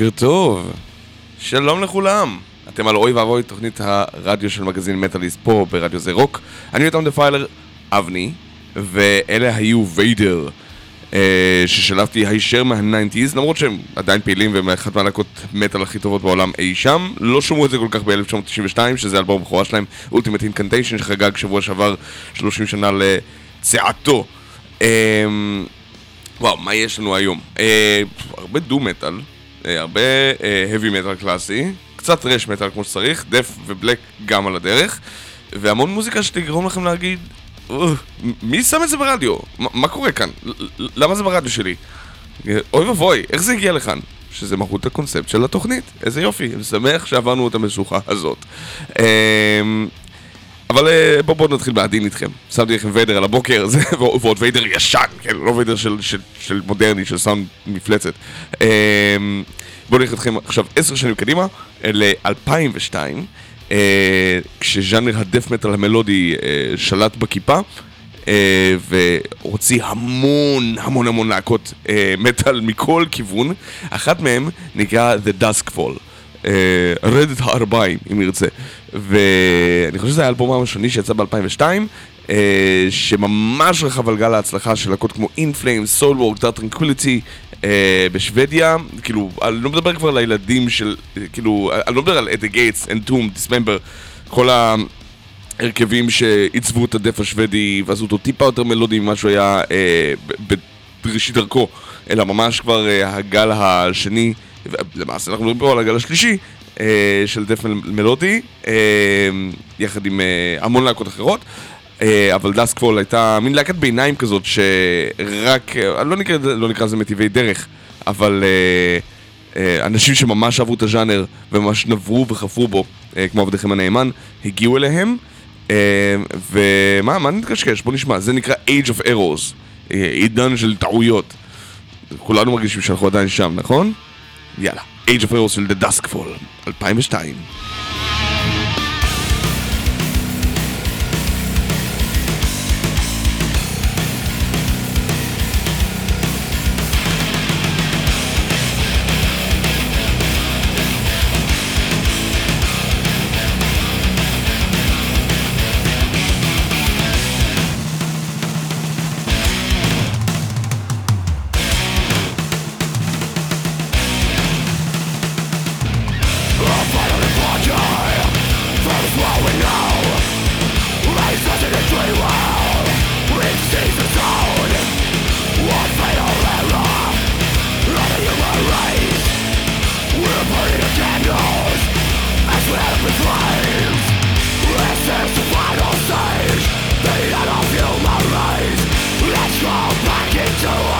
בוקר טוב, שלום לכולם. אתם על אוי ואבוי, תוכנית הרדיו של מגזין מטאליסט פה ברדיו זה רוק. אני יותם דפיילר אבני, ואלה היו ויידר, אה, ששלבתי הישר מה-90's, למרות שהם עדיין פעילים והם אחת מהלהקות מטאל הכי טובות בעולם אי שם. לא שמעו את זה כל כך ב-1992, שזה אלבום הבכורה שלהם, Ultimate Incantation, שחגג שבוע שעבר 30 שנה לצעתו. אה, וואו, מה יש לנו היום? אה, הרבה דו מטאל. אה, הרבה heavy metal קלאסי, קצת רש מטאל כמו שצריך, דף ובלק גם על הדרך, והמון מוזיקה שתגרום לכם להגיד, מי שם את זה ברדיו? מה קורה כאן? למה זה ברדיו שלי? אוי ואבוי, איך זה הגיע לכאן? שזה מהות הקונספט של התוכנית, איזה יופי, אני שמח שעברנו את המשוכה הזאת. אבל אה, בואו בוא נתחיל בעדין איתכם. שמתי לכם ויידר על הבוקר, זה, ועוד ויידר ישן, כן, לא ויידר של, של, של מודרני, של סאונד מפלצת. אמ, בואו נלך איתכם עכשיו עשר שנים קדימה, ל-2002, אה, כשז'אנר הדף מטאל המלודי אה, שלט בכיפה. והוציא המון המון המון להקות מטאל מכל כיוון. אחת מהן נקרא The Dusk Fall. אה, רדת הארבעים, אם ירצה. ואני חושב שזה האלבום הראשוני שיצא ב-2002, שממש רכב על גל ההצלחה של להקות כמו Inflames, Soulwork, Dark Tranquility בשוודיה. כאילו, אני לא מדבר כבר לילדים של, כאילו, אני לא מדבר על the Gates, Entomb, Dismember, כל ה... הרכבים שעיצבו את הדף השוודי ועשו אותו טיפה יותר מלודי ממה שהוא היה אה, בראשית דרכו, אלא ממש כבר אה, הגל השני, למעשה אנחנו מדברים פה על הגל השלישי אה, של דף מלודי, אה, יחד עם אה, המון להקות אחרות. אה, אבל דאסקפול הייתה מין להקת ביניים כזאת שרק, אה, לא נקרא, לא נקרא לזה מטבעי דרך, אבל אה, אנשים שממש אהבו את הז'אנר וממש נברו וחפרו בו, כמו עבדיכם הנאמן, הגיעו אליהם. ומה, מה נתקשקש? בוא נשמע, זה נקרא Age of Errors, עידן של טעויות. כולנו מרגישים שאנחנו עדיין שם, נכון? יאללה, Age of Errors של The Dusk Fall, 2002. to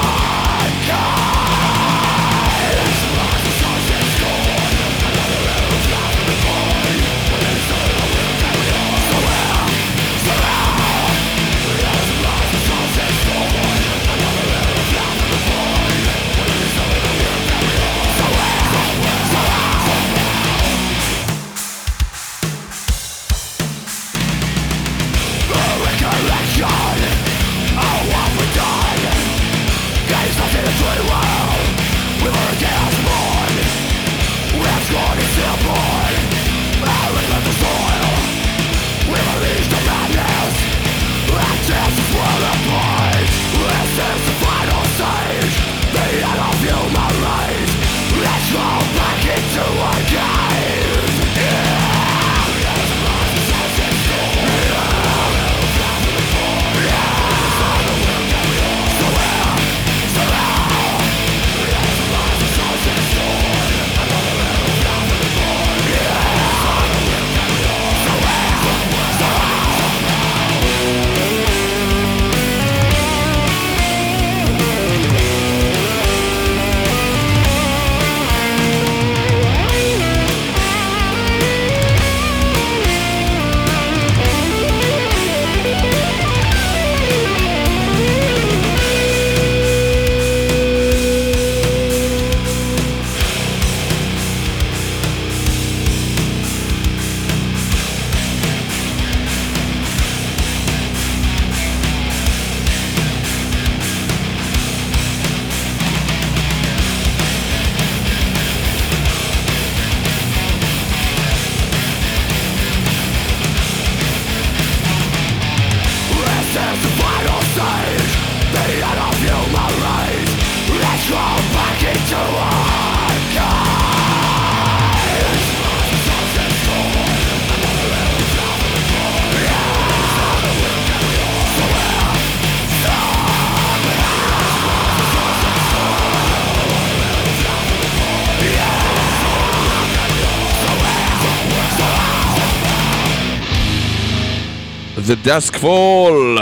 The Dusk Fall,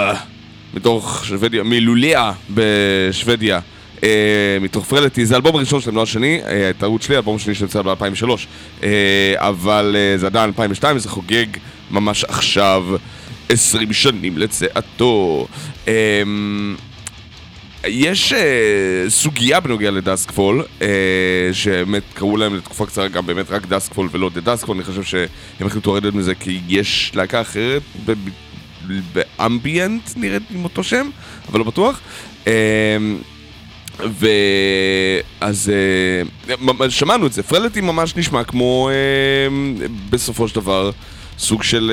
מתוך שוודיה, מלוליה בשוודיה, אה, מתוך פרלטי, זה האלבום הראשון שלהם, לא השני, אה, טעות שלי, האלבום השני שיצא ב-2003, אה, אבל אה, זה עדיין 2002, וזה חוגג ממש עכשיו 20 שנים לצאתו. אה, יש uh, סוגיה בנוגע לדאסקפול, uh, שבאמת קראו להם לתקופה קצרה גם באמת רק דאסקפול ולא דה דאסקפול, אני חושב שהם החליטו לרדת מזה כי יש להקה אחרת באמביאנט נראית עם אותו שם, אבל לא בטוח. אה, ואז אה, שמענו את זה, פרלטי ממש נשמע כמו אה, בסופו של דבר סוג של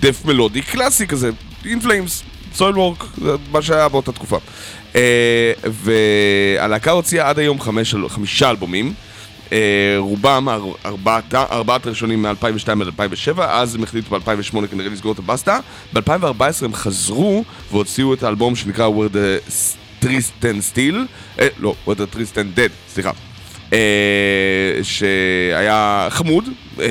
דף uh, מלודי קלאסי כזה, In Flames. Soilwork, מה שהיה באותה תקופה. והלהקה הוציאה עד היום חמש, חמישה אלבומים. אה, רובם, ארבעת, ארבעת ראשונים מ-2002 עד 2007, אז הם החליטו ב-2008 כנראה לסגור את הבסטה. ב-2014 הם חזרו והוציאו את האלבום שנקרא Where the Tristan Steel, אה, לא, Where the Tristan Dead, סליחה. אה, שהיה חמוד, אה,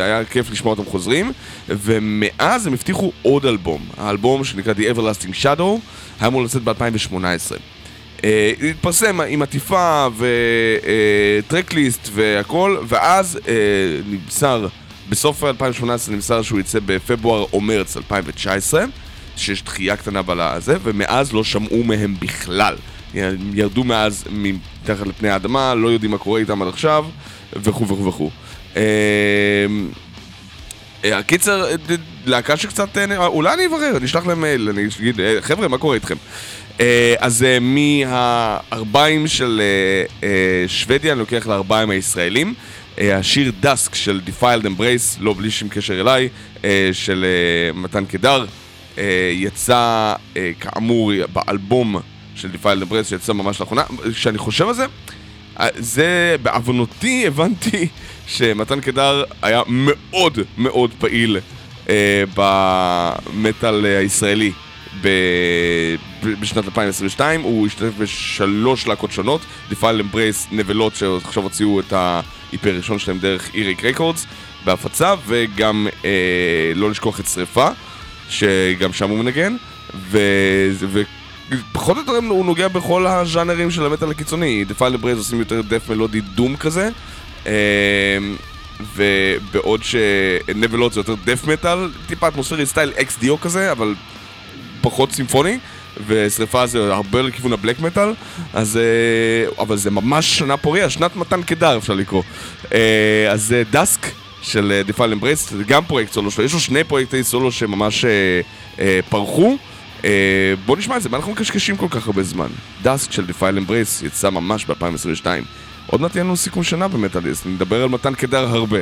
היה כיף לשמוע אותם חוזרים, ומאז הם הבטיחו עוד אלבום, האלבום שנקרא The Everlasting Shadow, היה אמור לצאת ב-2018. אה, התפרסם עם עטיפה וטרקליסט והכל, ואז נמסר, בסוף 2018 נמסר שהוא יצא בפברואר או מרץ 2019, שיש דחייה קטנה בזה, ומאז לא שמעו מהם בכלל. ירדו מאז מתחת לפני האדמה, לא יודעים מה קורה איתם עד עכשיו, וכו' וכו' וכו'. אה, הקיצר, אה, להקה שקצת, אה, אולי אני אברר, אני אשלח להם מייל, אני אגיד, חבר'ה, מה קורה איתכם? אז מהארבעים של שוודיה, אני לוקח לארבעים הישראלים. השיר Dusk של Defiled Embrace, לא בלי שום קשר אליי, של מתן קדר, יצא כאמור באלבום של Defiled Embrace שיצא ממש לאחרונה. כשאני חושב על זה, זה בעוונותי הבנתי שמתן קדר היה מאוד מאוד פעיל אה, במטאל הישראלי ב... בשנת 2022, הוא השתתף בשלוש להקות שונות, Defiled Embrace, נבלות שעכשיו הוציאו את ה-EP הראשון שלהם דרך איריק Records בהפצה, וגם אה, לא לשכוח את שריפה, שגם שם הוא מנגן, ו... ו... פחות או יותר הוא נוגע בכל הז'אנרים של המטאל הקיצוני. Defiled Embrace עושים יותר death מלודי doom כזה. אמ, ובעוד שנבלות זה יותר death metal, טיפה אטמוספרי סטייל Ex Deo כזה, אבל פחות סימפוני. ושריפה זה הרבה לכיוון ה black metal, אז... אה, אבל זה ממש שנה פוריה, שנת מתן קדר אפשר לקרוא. אה, אז Dusk של Defiled Embrace, זה גם פרויקט סולו שלו, יש לו שני פרויקטי סולו שממש אה, פרחו. אה, בוא נשמע את זה, מה אנחנו מקשקשים כל כך הרבה זמן? Dusk של Defiled Embrace יצא ממש ב-2022. עוד מעט יהיה לנו סיכום שנה במטאליסט, נדבר על מתן קדר הרבה.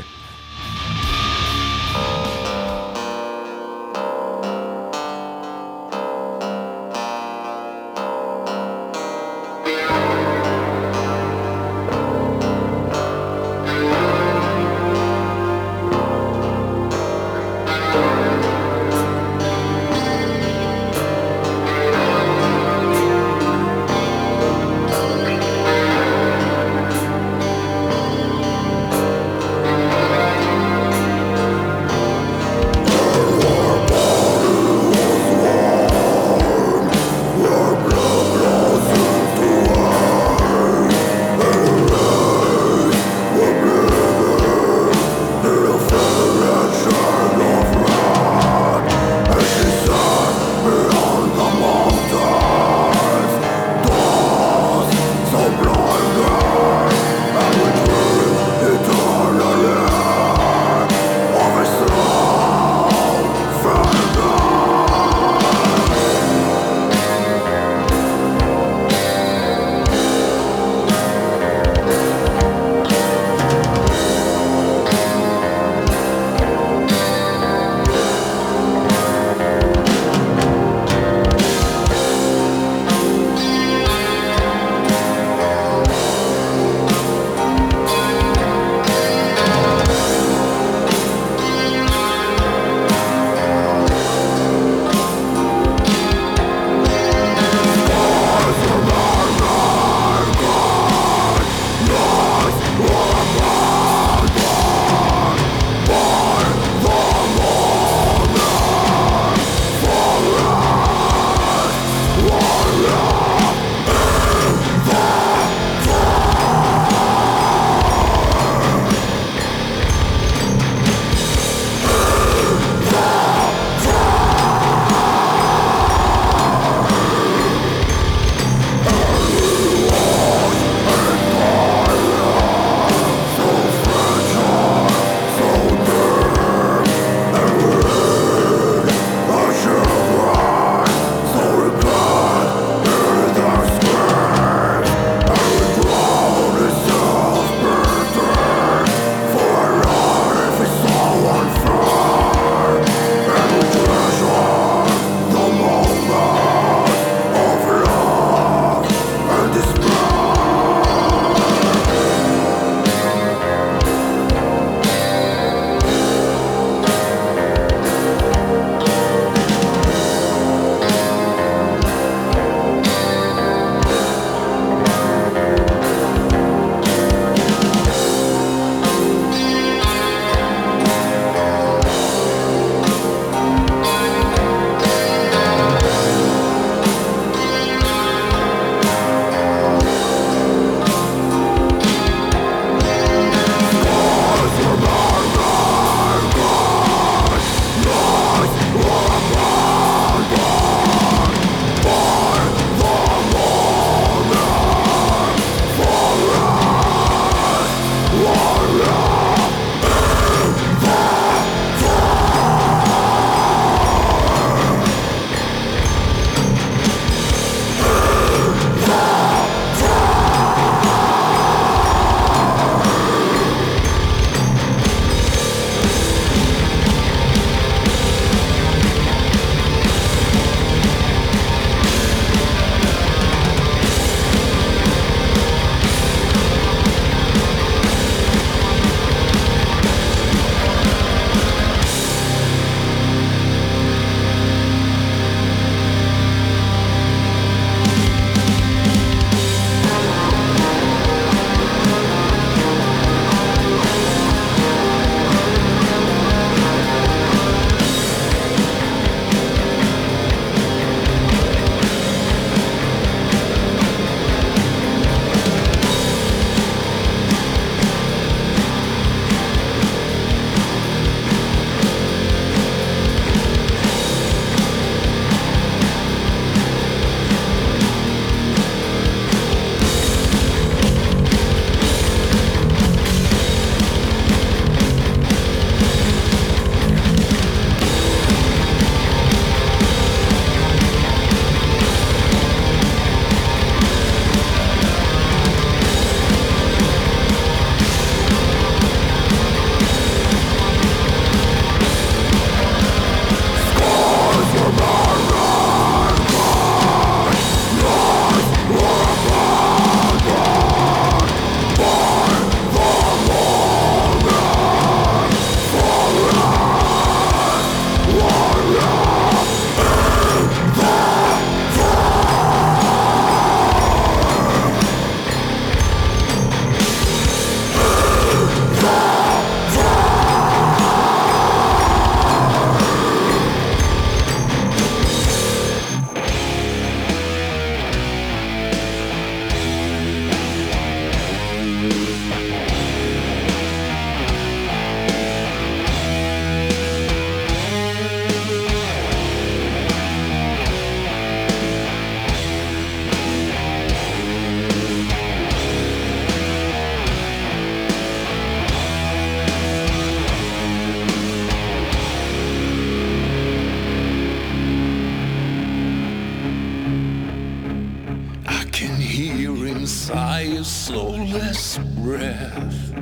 by a soulless breath.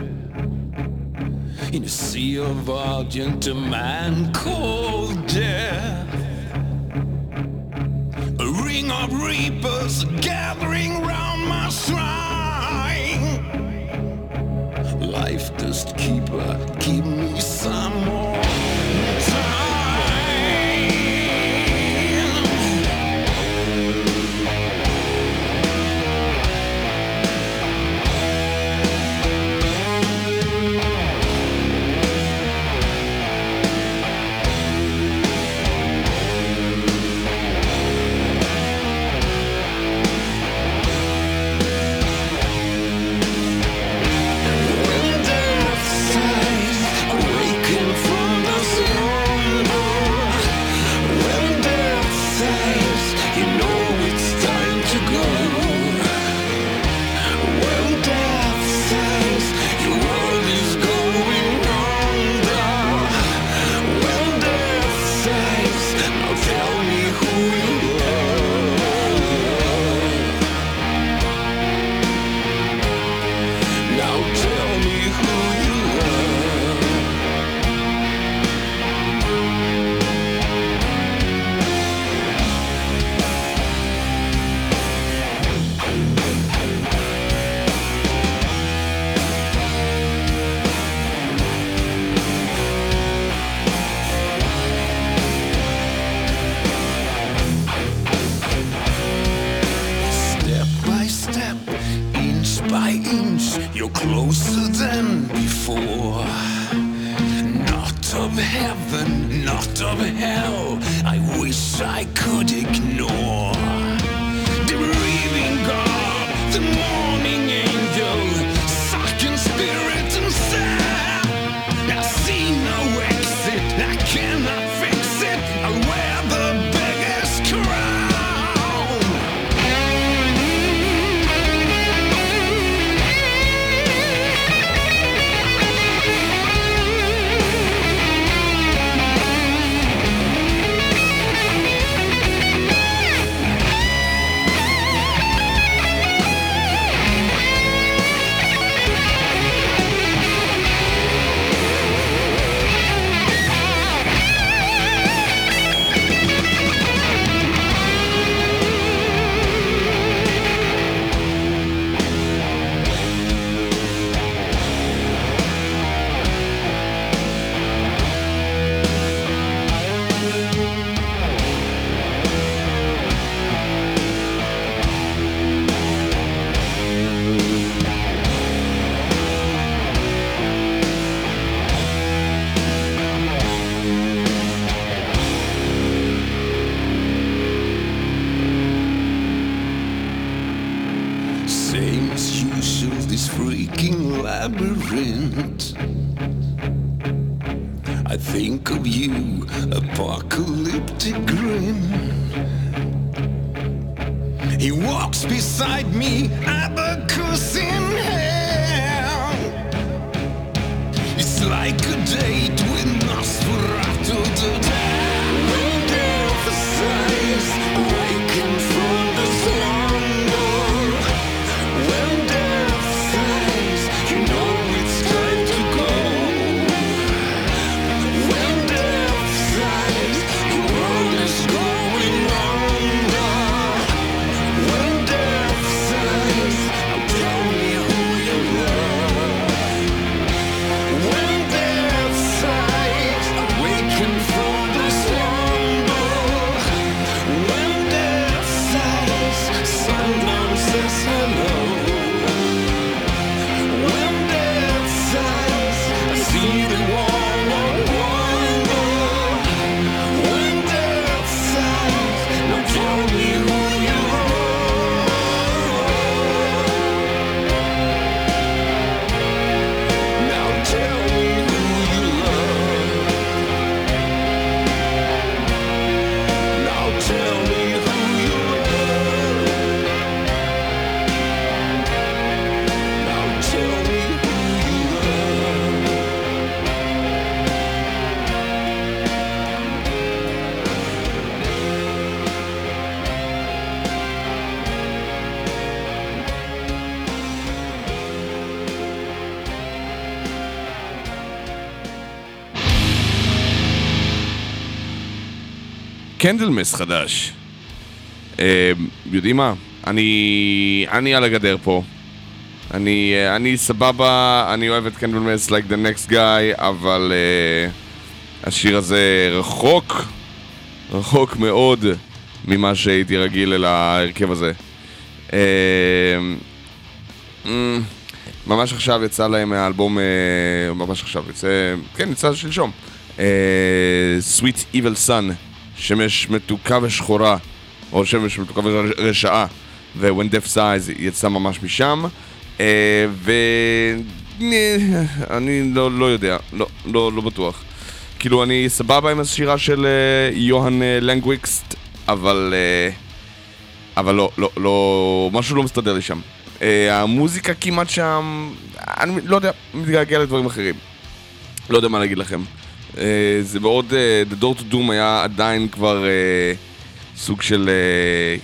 In a sea of argent a man called death a ring of reapers aberrant. I think of you, apocalyptic grin. He walks beside me, abacus in hand. It's like a day. קנדלמס חדש. אה, יודעים מה? אני, אני על הגדר פה. אני, אה, אני סבבה, אני אוהב את קנדלמס like the next guy, אבל uh, השיר הזה רחוק, רחוק מאוד ממה שהייתי רגיל אל ההרכב הזה. Uh, mm, ממש עכשיו יצא להם האלבום, uh, ממש עכשיו, יצא, כן, יצא שלשום. Uh, Sweet Evil Sun, שמש מתוקה ושחורה, או שמש מתוקה ורשעה, ו-When Death Size יצא ממש משם. אה, ואני לא, לא יודע, לא, לא, לא בטוח. כאילו, אני סבבה עם השירה של uh, יוהאן uh, לנגוויקסט, אבל... אבל לא, לא, לא, משהו לא מסתדר לי שם. Uh, המוזיקה כמעט שם, אני לא יודע, מתגעגע לדברים אחרים. לא יודע מה להגיד לכם. Uh, זה מאוד, uh, The Door to Doom היה עדיין כבר uh, סוג של... Uh,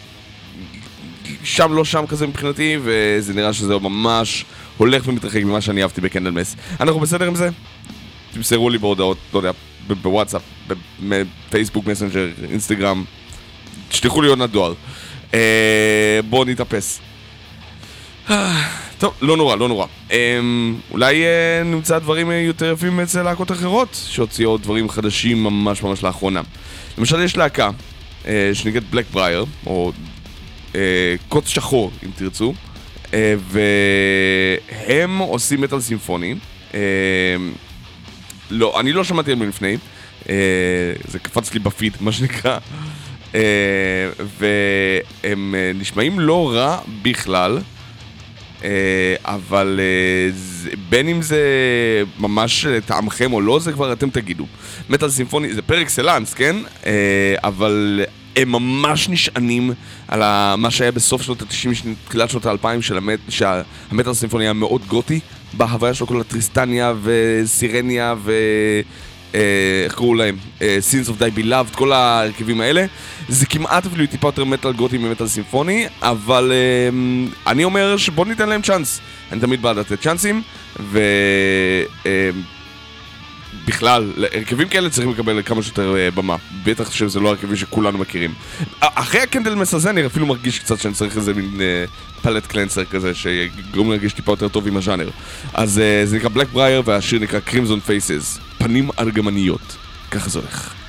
שם לא שם כזה מבחינתי, וזה נראה שזה ממש הולך ומתרחק ממה שאני אהבתי בקנדלמס. אנחנו בסדר עם זה? תמסרו לי בהודעות, לא יודע, בוואטסאפ, בפייסבוק, מסנג'ר, אינסטגרם, תשלחו לי עוד דואר. אה, בואו נתאפס. טוב, לא נורא, לא נורא. אה, אולי אה, נמצא דברים יותר יפים אצל להקות אחרות, שהוציאו דברים חדשים ממש ממש לאחרונה. למשל, יש להקה אה, שנקראת בלק ברייר, או אה, קוץ שחור, אם תרצו, אה, והם עושים מטאל סימפוני. אה, לא, אני לא שמעתי עליהם לפני, אה, זה קפץ לי בפיד, מה שנקרא. אה, והם אה, נשמעים לא רע בכלל. Uh, אבל uh, בין אם זה ממש טעמכם או לא, זה כבר אתם תגידו. מטאל סימפוני זה פר אקסלנס, כן? Uh, אבל הם ממש נשענים על מה שהיה בסוף שנות ה-90, תחילת שנות ה-2000, שהמטאל סימפוני היה מאוד גותי, בהוויה שלו כל הטריסטניה וסירניה ו... אה, איך קראו להם? אה, Sins of Die Beloved, כל ההרכבים האלה. זה כמעט אפילו טיפה יותר מטאל גותי ממטאל סימפוני, אבל אה, אני אומר שבוא ניתן להם צ'אנס. אני תמיד בעד לתת צ'אנסים, ו... בכלל, הרכבים כאלה צריכים לקבל כמה שיותר uh, במה. בטח שזה לא הרכבים שכולנו מכירים. אחרי הקנדלמס הזה אני אפילו מרגיש קצת שאני צריך איזה מין פלט קלנסר כזה, שיגרום להרגיש טיפה יותר טוב עם הז'אנר. אז זה נקרא בלק ברייר והשיר נקרא קרימזון פייסס. פנים ארגמניות. ככה זה הולך.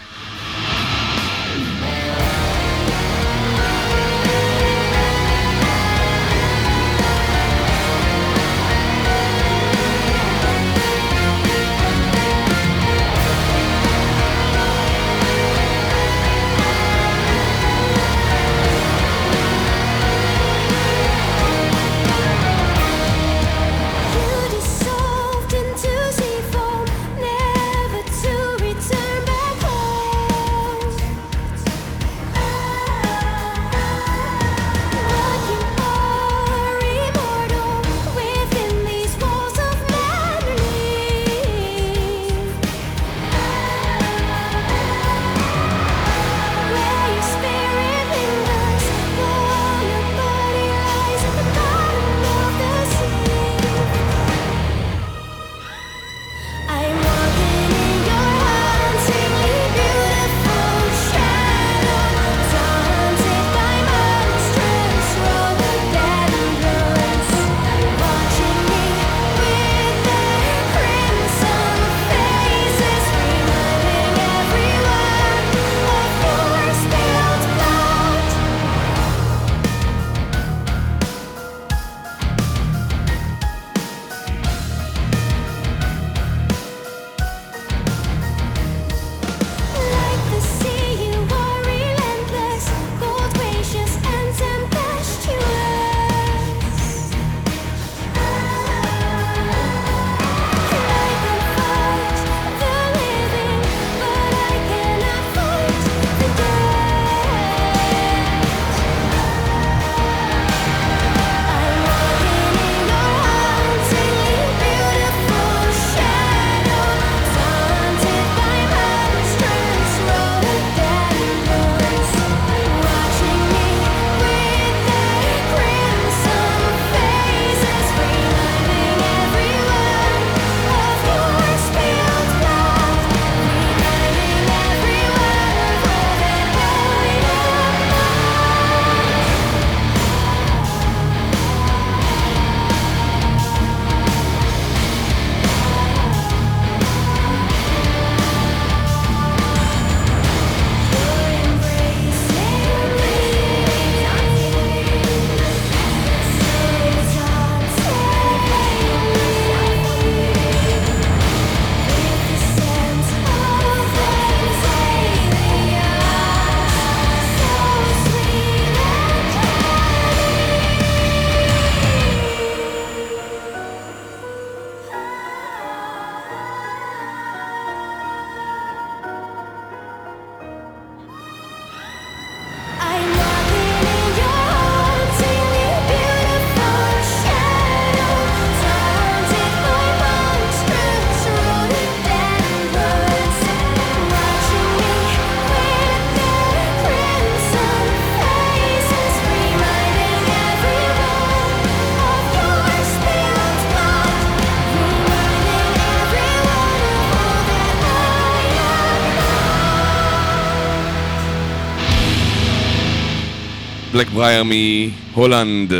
בלק ברייר מהולנד.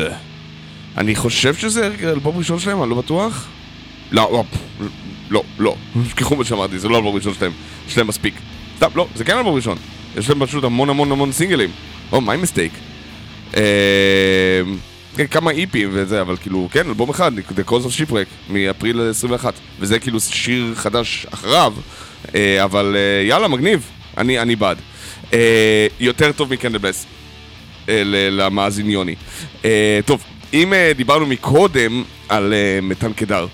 אני חושב שזה אלבום ראשון שלהם, אני לא בטוח. לא, לא, לא, לא. שכחו מה שאמרתי, זה לא אלבום ראשון שלהם. יש להם מספיק. סתם, לא, זה כן אלבום ראשון. יש להם פשוט המון המון המון סינגלים. או, מיי מסטייק. כן, כמה איפים וזה, אבל כאילו, כן, אלבום אחד, The Cause of Shipwreck, מאפריל 21. וזה כאילו שיר חדש אחריו, אה, אבל אה, יאללה, מגניב. אני, אני בעד. אה, יותר טוב מ Candlemass. למאזין יוני. טוב, אם דיברנו מקודם על מתן קדר,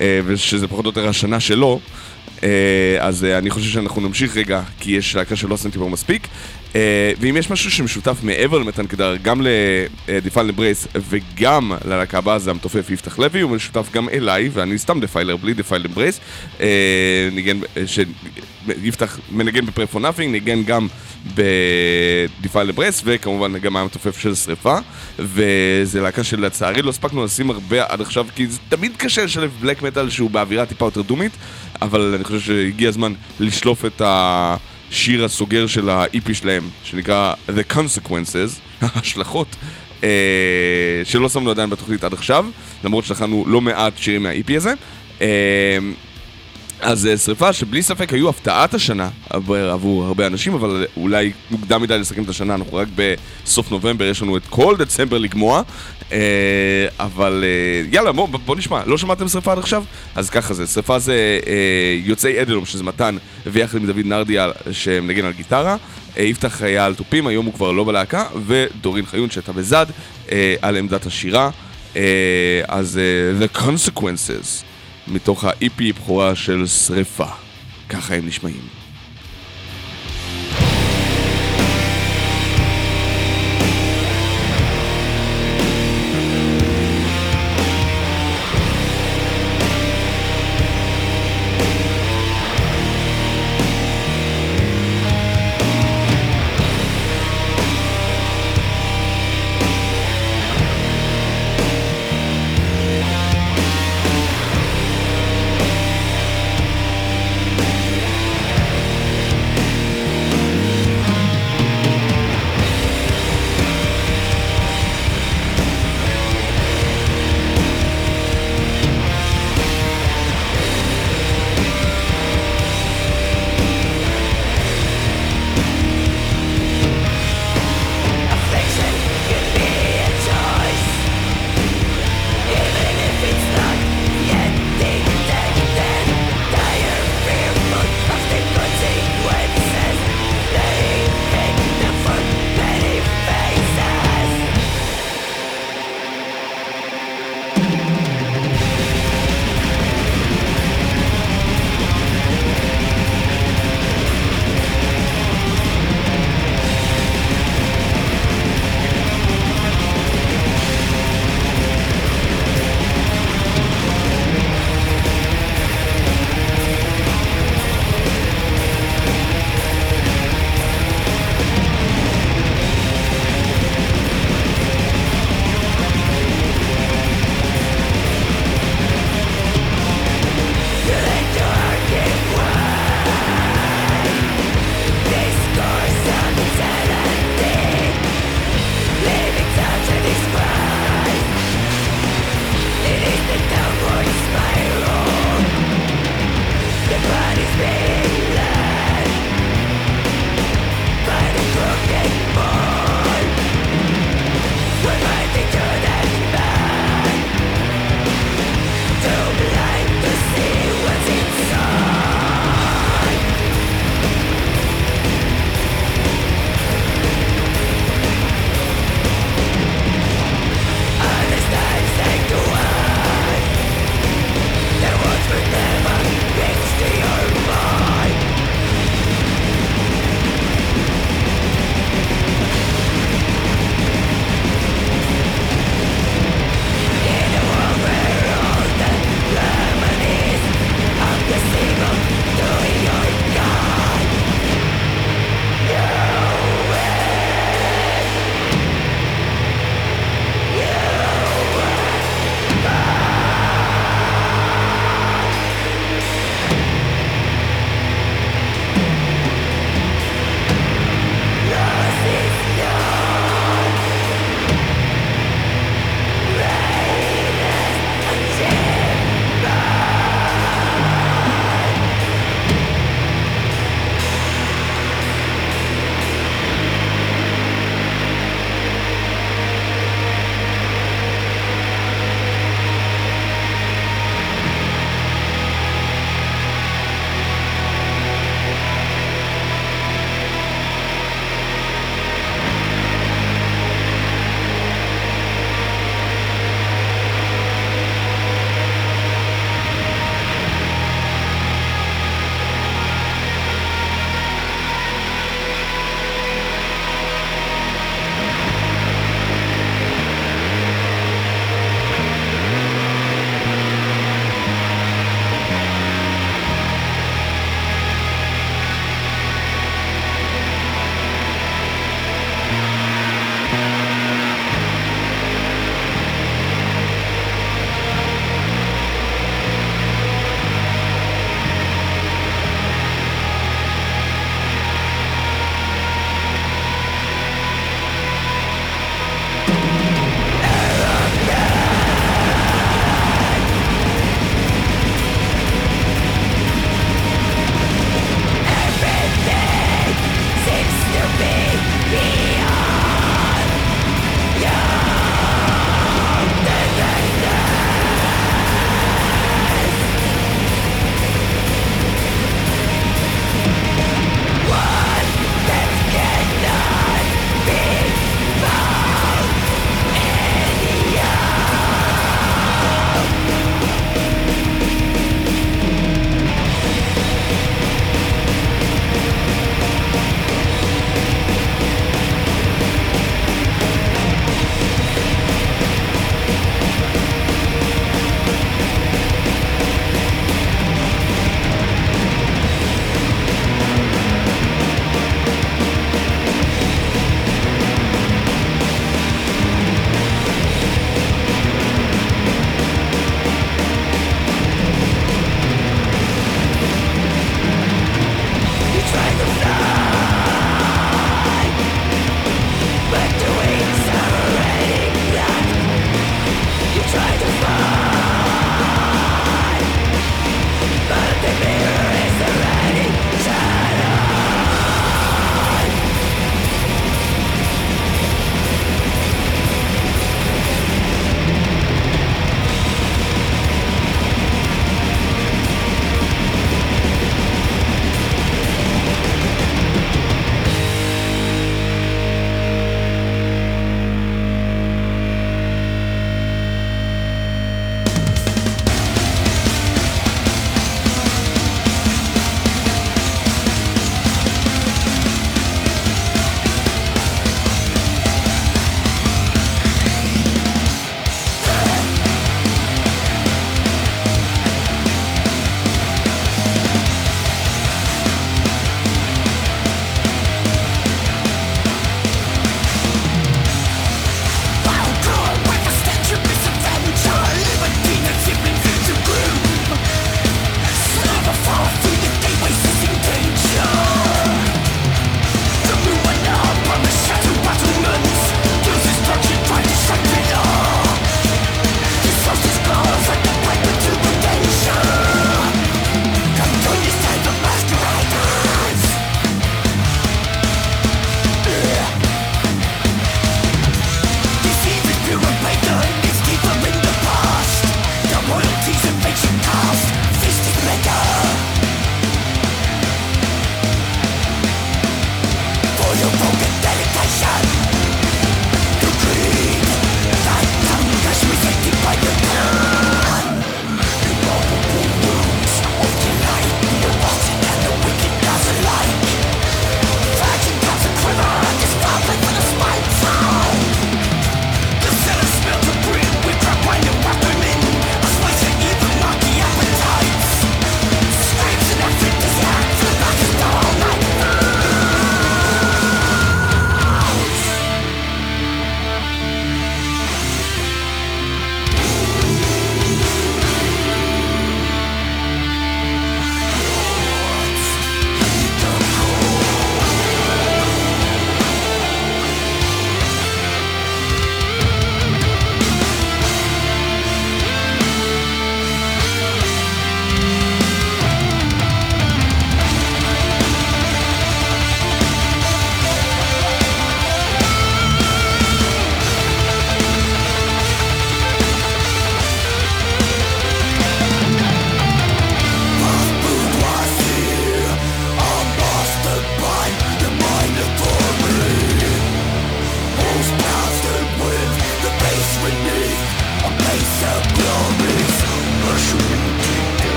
ושזה פחות או יותר השנה שלו, אז אני חושב שאנחנו נמשיך רגע, כי יש להקה שלא עשיתי פה מספיק. ואם יש משהו שמשותף מעבר למתן קדר, גם ל Defiled Embrace וגם ללהקה הבאה, זה המתופף יפתח לוי, הוא משותף גם אליי, ואני סתם Defiler בלי Defiled Embrace. ניגן, שיפתח מנגן ב Prey for Nothing, ניגן גם ב Defiled Embrace, וכמובן גם היה מתופף של שריפה. וזה להקה שלצערי לא הספקנו לשים הרבה עד עכשיו, כי זה תמיד קשה לשלב black metal שהוא באווירה טיפה יותר דומית, אבל אני חושב שהגיע הזמן לשלוף את ה... השיר הסוגר של ה-EP שלהם, שנקרא The Consequences, ההשלכות, אה, שלא שמנו עדיין בתוכנית עד עכשיו, למרות שלחנו לא מעט שירים מה-EP הזה. אה, אז אה, שריפה שבלי ספק היו הפתעת השנה עבור הרבה אנשים, אבל אולי מוקדם מדי לסכם את השנה, אנחנו רק בסוף נובמבר, יש לנו את כל דצמבר לגמוע. אה, אבל אה, יאללה, בוא, בוא נשמע, לא שמעתם שריפה עד עכשיו? אז ככה זה, שריפה זה יוצאי אדלום, שזה מתן, ויחד עם דוד נרדיה שמנגן על גיטרה. יפתח היה על תופים, היום הוא כבר לא בלהקה, ודורין חיון שהייתה בזד על עמדת השירה. אז The Consequences. מתוך ה-EP בכורה של שריפה. ככה הם נשמעים.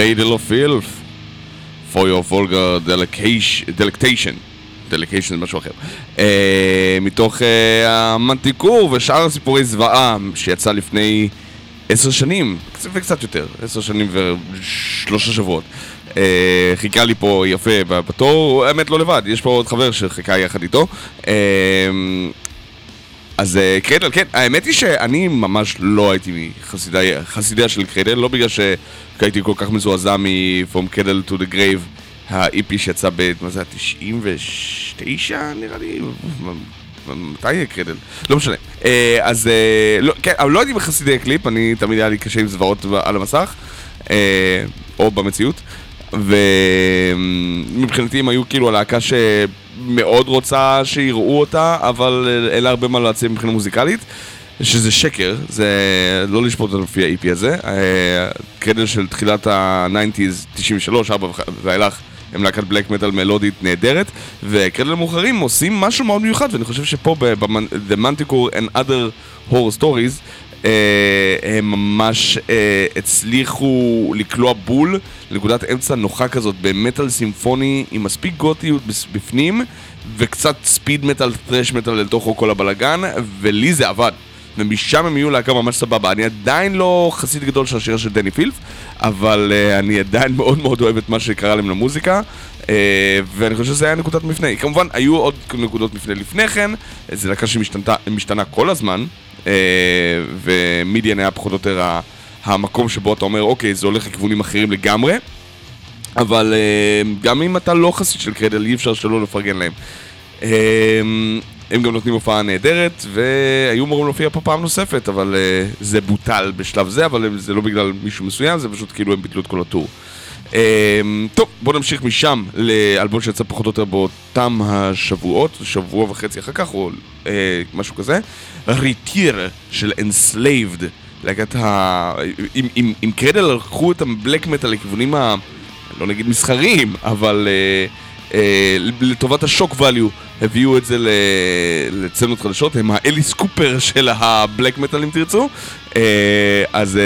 Cradle of Filth, for your vulgar delectation, delectation. זה משהו אחר. אה, מתוך אה, המנטיקור ושאר הסיפורי זוועה שיצא לפני עשר שנים, קצת וקצת יותר, עשר שנים ושלושה שבועות. אה, חיכה לי פה יפה בתור, האמת לא לבד, יש פה עוד חבר שחיכה יחד איתו. אה, אז אה, קרדל, כן, האמת היא שאני ממש לא הייתי חסידיה, של קרדל, לא בגלל שהייתי כל כך מזועזע מ-From Cradle to the Grave, ה-EP שיצא ב... מה זה, ה-99 נראה לי? מתי יהיה קרדל? לא משנה. אה, אז אה, לא, כן, אבל לא הייתי בחסידי הקליפ, אני תמיד היה לי קשה עם זוועות על המסך, או במציאות. ומבחינתי הם היו כאילו הלהקה שמאוד רוצה שיראו אותה, אבל אין לה הרבה מה להציע מבחינה מוזיקלית. שזה שקר, זה לא לשפוט אותנו לפי ה-EP הזה. קרדל של תחילת ה-90's, 93, 4 ואילך, הם להקת בלק מטאל מלודית נהדרת, וקרדל המאוחרים עושים משהו מאוד מיוחד, ואני חושב שפה ב-The Manticore and Other Horror Stories, אה, הם ממש אה, הצליחו לקלוע בול לנקודת אמצע נוחה כזאת במטאל סימפוני עם מספיק גותיות בפנים וקצת ספיד מטאל, טרש מטאל לתוכו כל הבלגן ולי זה עבד ומשם הם יהיו להקה ממש סבבה. אני עדיין לא חסיד גדול של השיר של דני פילף, אבל uh, אני עדיין מאוד מאוד אוהב את מה שקרה להם למוזיקה, uh, ואני חושב שזה היה נקודת מפנה. כמובן, היו עוד נקודות מפנה לפני כן, זו להקה שמשתנה כל הזמן, uh, ומידיאן היה פחות או יותר המקום שבו אתה אומר, אוקיי, זה הולך לכיוונים אחרים לגמרי, אבל uh, גם אם אתה לא חסיד של קרדל, אי אפשר שלא לפרגן להם. Uh, הם גם נותנים הופעה נהדרת, והיו אמורים להופיע פה פעם נוספת, אבל זה בוטל בשלב זה, אבל זה לא בגלל מישהו מסוים, זה פשוט כאילו הם ביטלו את כל הטור. Um, טוב, בואו נמשיך משם לאלבום שיצא פחות או יותר באותם השבועות, שבוע וחצי אחר כך, או uh, משהו כזה. ריטיר של Enslaved, להגעת ה... עם Cradle לקחו את ה black metal לכיוונים ה... לא נגיד מסחריים, אבל... אה, אה, לטובת השוק ואליו הביאו את זה לסצנות חדשות, הם ה Alice Cooper של ה black metal אם תרצו. אה, אז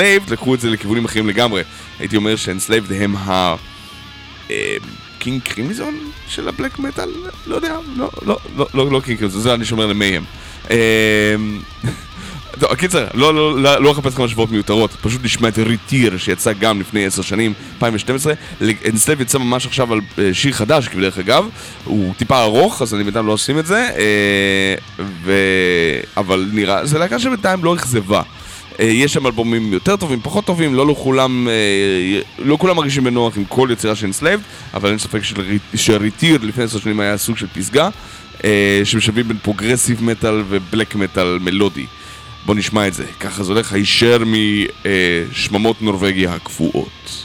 אה, לקחו את זה לכיוונים אחרים לגמרי. הייתי אומר ש Enslaved הם ה... King Crimson של ה black metal? לא יודע, לא, לא, לא, לא, לא King Crimson, זה אני שומר ל Mayhem. טוב, הקיצר, לא, לא, לא, לא אחפש כמה שבועות מיותרות, פשוט נשמע את ריטיר שיצא גם לפני עשר שנים, 2012. אינסטלב יצא ממש עכשיו על אה, שיר חדש, דרך אגב, הוא טיפה ארוך, אז אני בינתיים לא עושים את זה, אה, ו... אבל נראה, זה להקה שבינתיים לא אכזבה. אה, יש שם אלבומים יותר טובים, פחות טובים, לא לכולם, לא כולם מרגישים בנוח עם כל יצירה של אינסלב, אבל אין ספק ש RIITIIR לפני עשר שנים היה סוג של פסגה, שמשלבים בין progressive metal ו black metal מלודי. בוא נשמע את זה, ככה זה הולך הישר משממות נורבגיה הקפואות.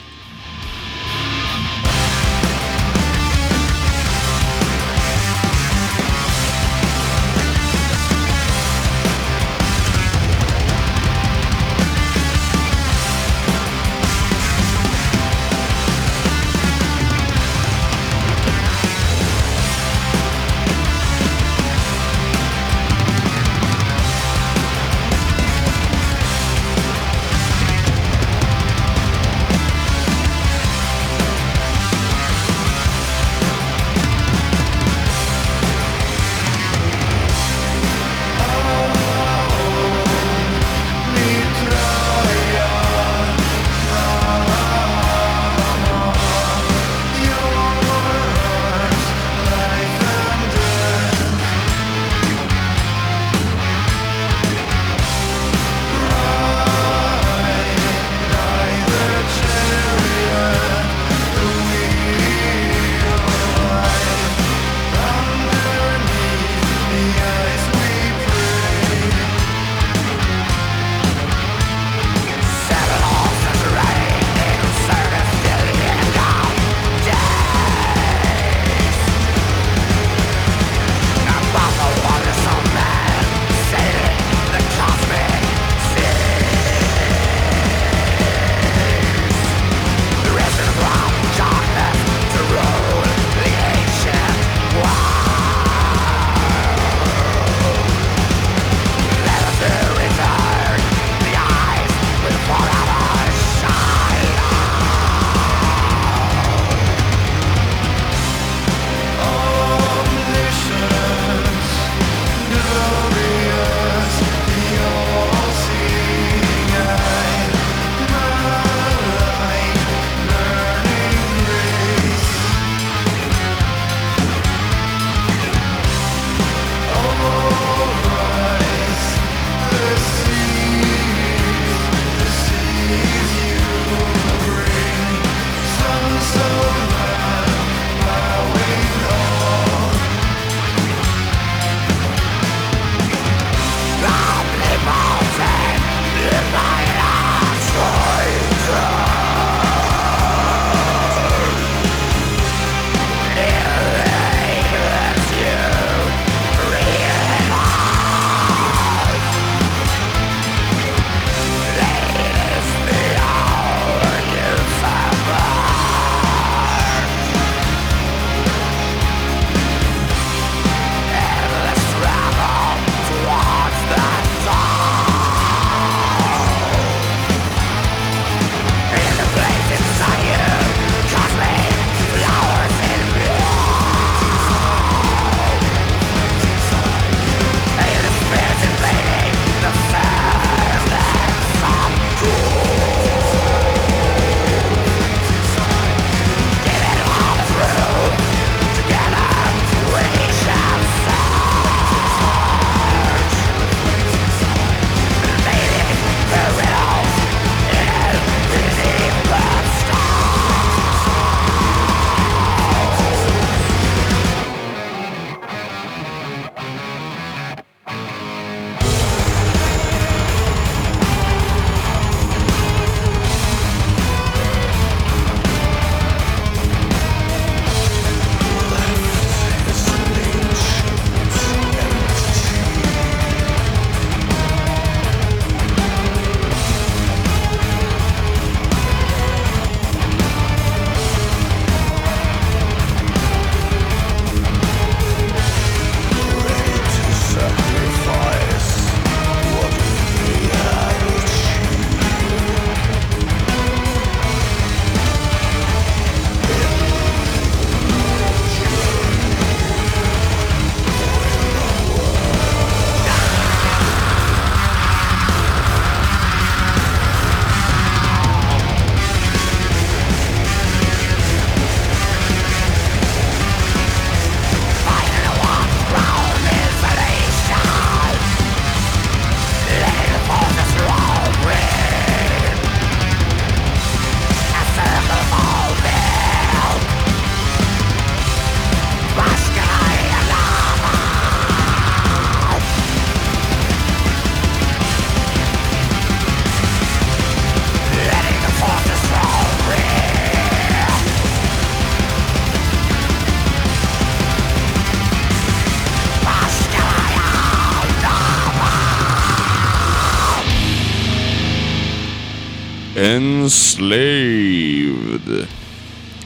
Enslaved.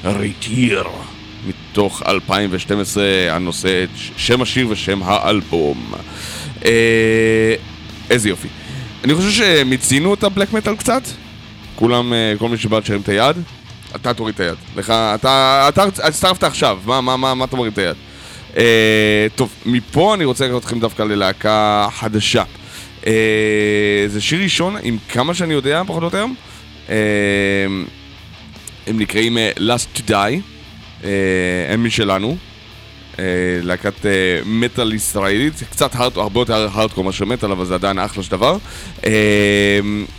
ריטיר. מתוך 2012, הנושא את שם השיר ושם האלבום. אה, איזה יופי. אני חושב שמיצינו את הבלק מטאל קצת. כולם, אה, כל מי שבא תשרים את היד. אתה תוריד את היד. לך, אתה, אתה הצטרפת עכשיו, מה, מה, מה, מה אתה מוריד את היד? אה, טוב, מפה אני רוצה לקחת אתכם דווקא ללהקה חדשה. אה, זה שיר ראשון, עם כמה שאני יודע, פחות או יותר. אה, הם נקראים אה, Last to Die, אה, הם משלנו. להקת מטאל ישראלית, קצת הרד, הרבה יותר הארדקור מאשר מטאל, אבל זה עדיין אחלה של דבר.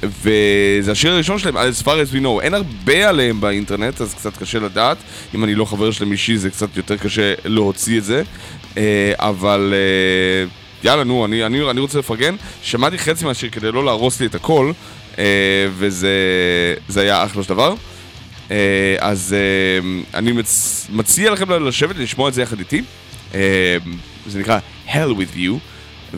וזה השיר הראשון שלהם, as far as we know. אין הרבה עליהם באינטרנט, אז קצת קשה לדעת. אם אני לא חבר שלהם אישי, זה קצת יותר קשה להוציא את זה. אבל יאללה, נו, אני, אני, אני רוצה לפרגן. שמעתי חצי מהשיר כדי לא להרוס לי את הכל, וזה זה היה אחלה של דבר. אה, אז אה, אני מצ... מציע לכם לשבת ולשמוע את זה יחד איתי. אה, זה נקרא Hell with you.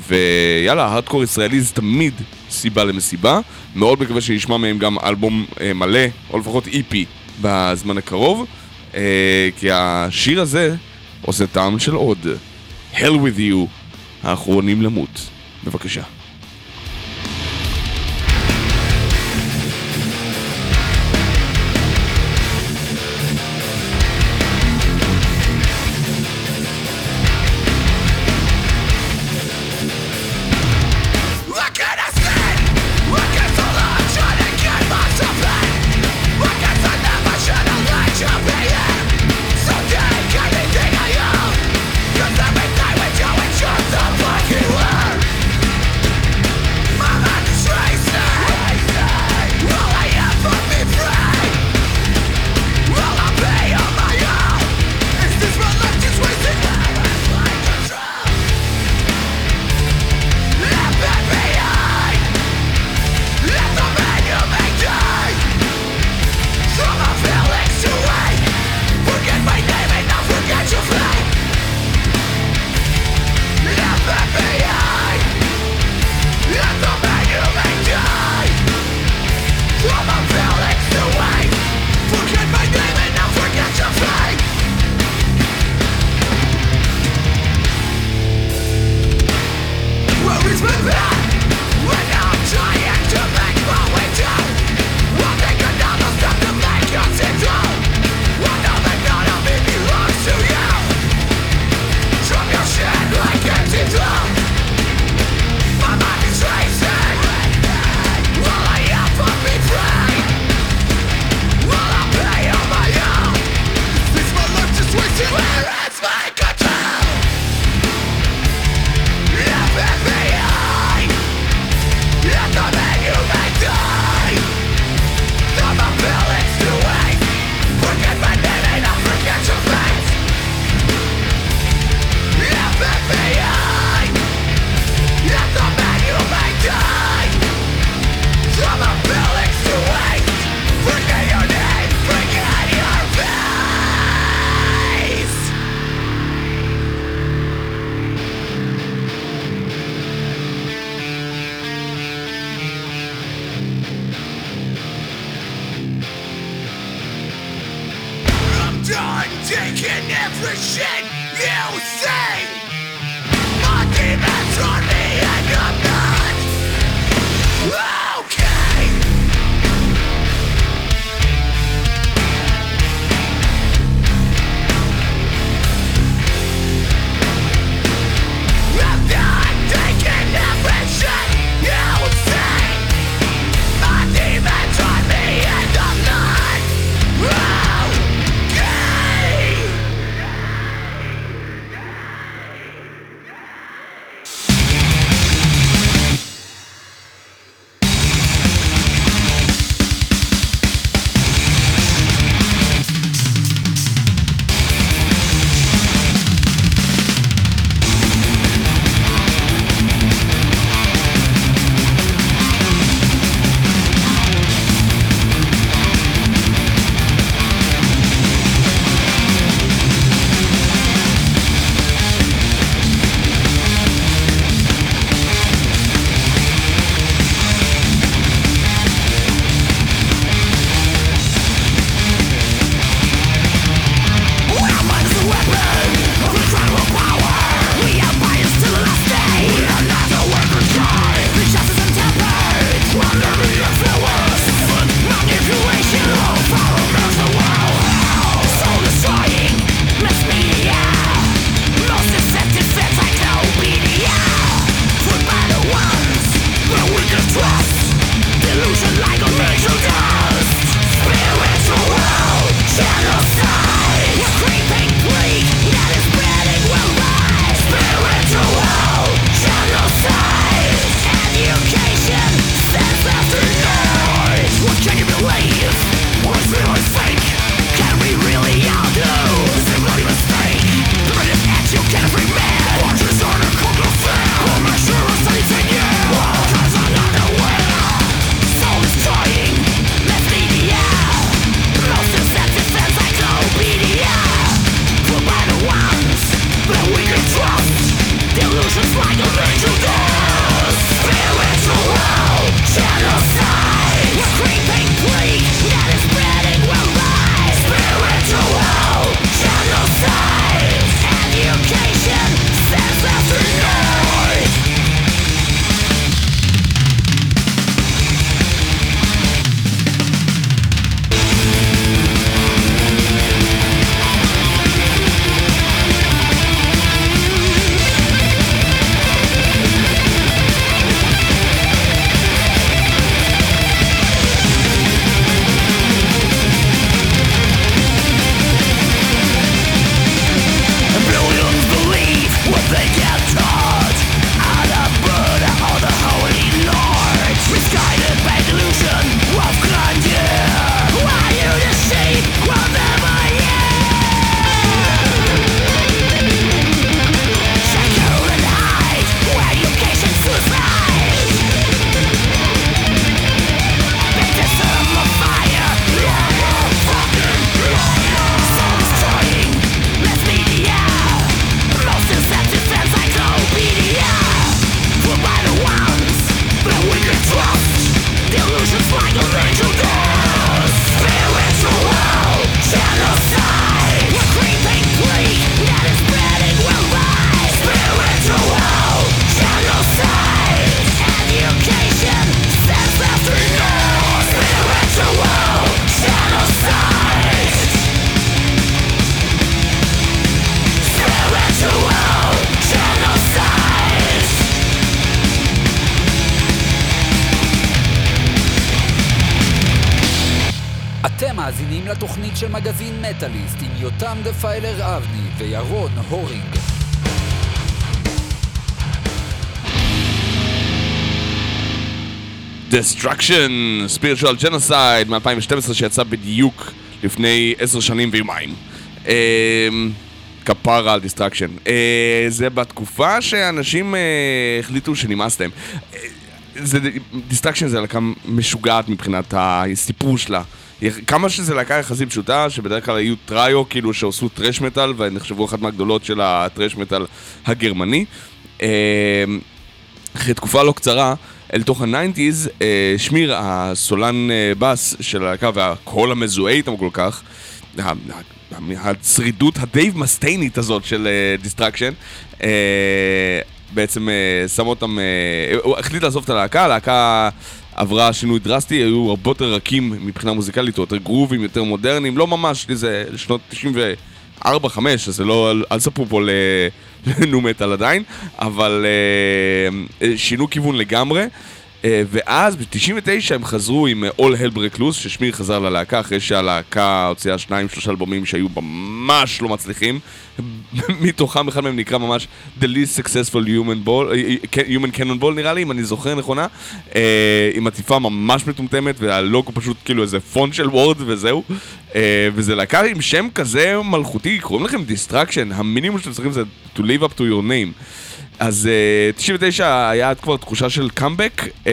ויאללה, הארדקור ישראלי זה תמיד סיבה למסיבה. מאוד מקווה שנשמע מהם גם אלבום אה, מלא, או לפחות EP בזמן הקרוב. אה, כי השיר הזה עושה טעם של עוד. Hell with you, האחרונים למות. בבקשה. לתוכנית של מגזין מטאליסט עם יותם Defiler אבני וירון הורינג. Destruction, Spiritual Genocide מ-2012 שיצא בדיוק לפני עשר שנים ויומיים. אמ, כפרה על Destruction. זה בתקופה שאנשים אה, החליטו שנמאס להם. אה, זה, Destruction להקה משוגעת מבחינת הסיפור שלה. כמה שזה להקה יחסית פשוטה, שבדרך כלל היו טריו, כאילו שעשו thrash metal, ונחשבו אחת מהגדולות של ה thrash metal הגרמני. אמ, אחרי תקופה לא קצרה, אל תוך ה nineties, אה, Schmier, הסולן אה, בס של הלהקה והקול המזוהה איתם כל כך, הצרידות הדייב מסטיינית הזאת של Destruction, אה, בעצם שם אותם, הוא החליט לעזוב את הלהקה, הלהקה עברה שינוי דרסטי, היו הרבה יותר רכים מבחינה מוזיקלית, יותר גרובים, יותר מודרניים, לא ממש, זה שנות 94-5, אז זה לא, אל תספרו פה נו מטאל עדיין, אבל uh, שינו כיוון לגמרי. Uh, ואז ב-99 הם חזרו עם All Hell Break Loose, ששמיר חזר ללהקה אחרי שהלהקה הוציאה שניים שלושה אלבומים שהיו ממש לא מצליחים. מתוכם אחד מהם נקרא ממש The Least Successful Human, Ball, Human Cannon Ball נראה לי, אם אני זוכר נכונה, עם עטיפה ממש מטומטמת והלוגו פשוט כאילו איזה פונט של Word וזהו. וזה להקה עם שם כזה מלכותי, קוראים לכם Destruction, המינימום שאתם צריכים זה to live up to your name. אז אה, 99 היה כבר תחושה של קאמבק, אה,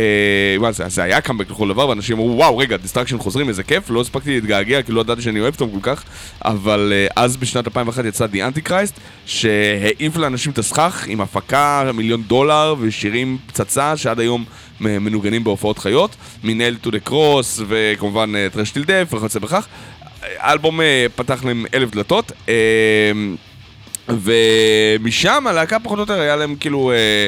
מה זה, זה היה קאמבק לכל דבר, ואנשים אמרו וואו רגע, Destruction חוזרים, איזה כיף, לא הספקתי להתגעגע כי לא ידעתי שאני אוהב אותם כל כך, אבל uh, אז בשנת 2001 יצא The Antichrist, שהעיף לאנשים את הסכך עם הפקה מיליון דולר ושירים פצצה שעד היום מנוגנים בהופעות חיות, מנהל טו דה קרוס וכמובן טרש טיל דף וכיוצא בכך. האלבום פתח להם אלף דלתות. ומשם הלהקה פחות או יותר היה להם כאילו אה,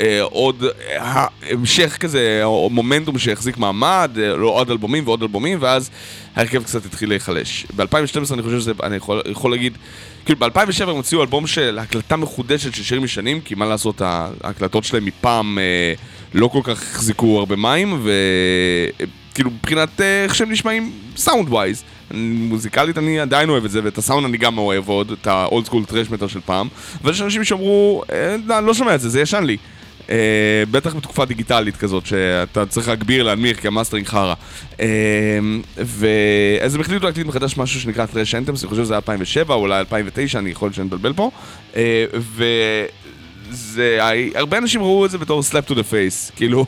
אה, עוד אה, המשך כזה, או מומנטום שהחזיק מעמד, אה, לא עוד אלבומים ועוד אלבומים, ואז ההרכב קצת התחיל להיחלש. ב-2012 אני חושב שזה, אני יכול, יכול להגיד, כאילו ב-2007 הם הוציאו אלבום של הקלטה מחודשת של שירים ישנים, כי מה לעשות, ההקלטות שלהם מפעם אה, לא כל כך החזיקו הרבה מים, וכאילו מבחינת אה, איך שהם נשמעים sound wise. מוזיקלית אני עדיין אוהב את זה, ואת הסאונד אני גם אוהב עוד, את ה old school thrash metal של פעם, ויש אנשים שאמרו, אה, לא, אני לא שומע את זה, זה ישן לי. אה, בטח בתקופה דיגיטלית כזאת, שאתה צריך להגביר, להנמיך, כי המאסטרינג חרא. אה, ואז הם החליטו להקליט מחדש משהו שנקרא Thrash Anthems, אני חושב שזה 2007 או אולי 2009, אני יכול שאני מבלבל פה. אה, וזה, הרבה אנשים ראו את זה בתור slap to the face, כאילו,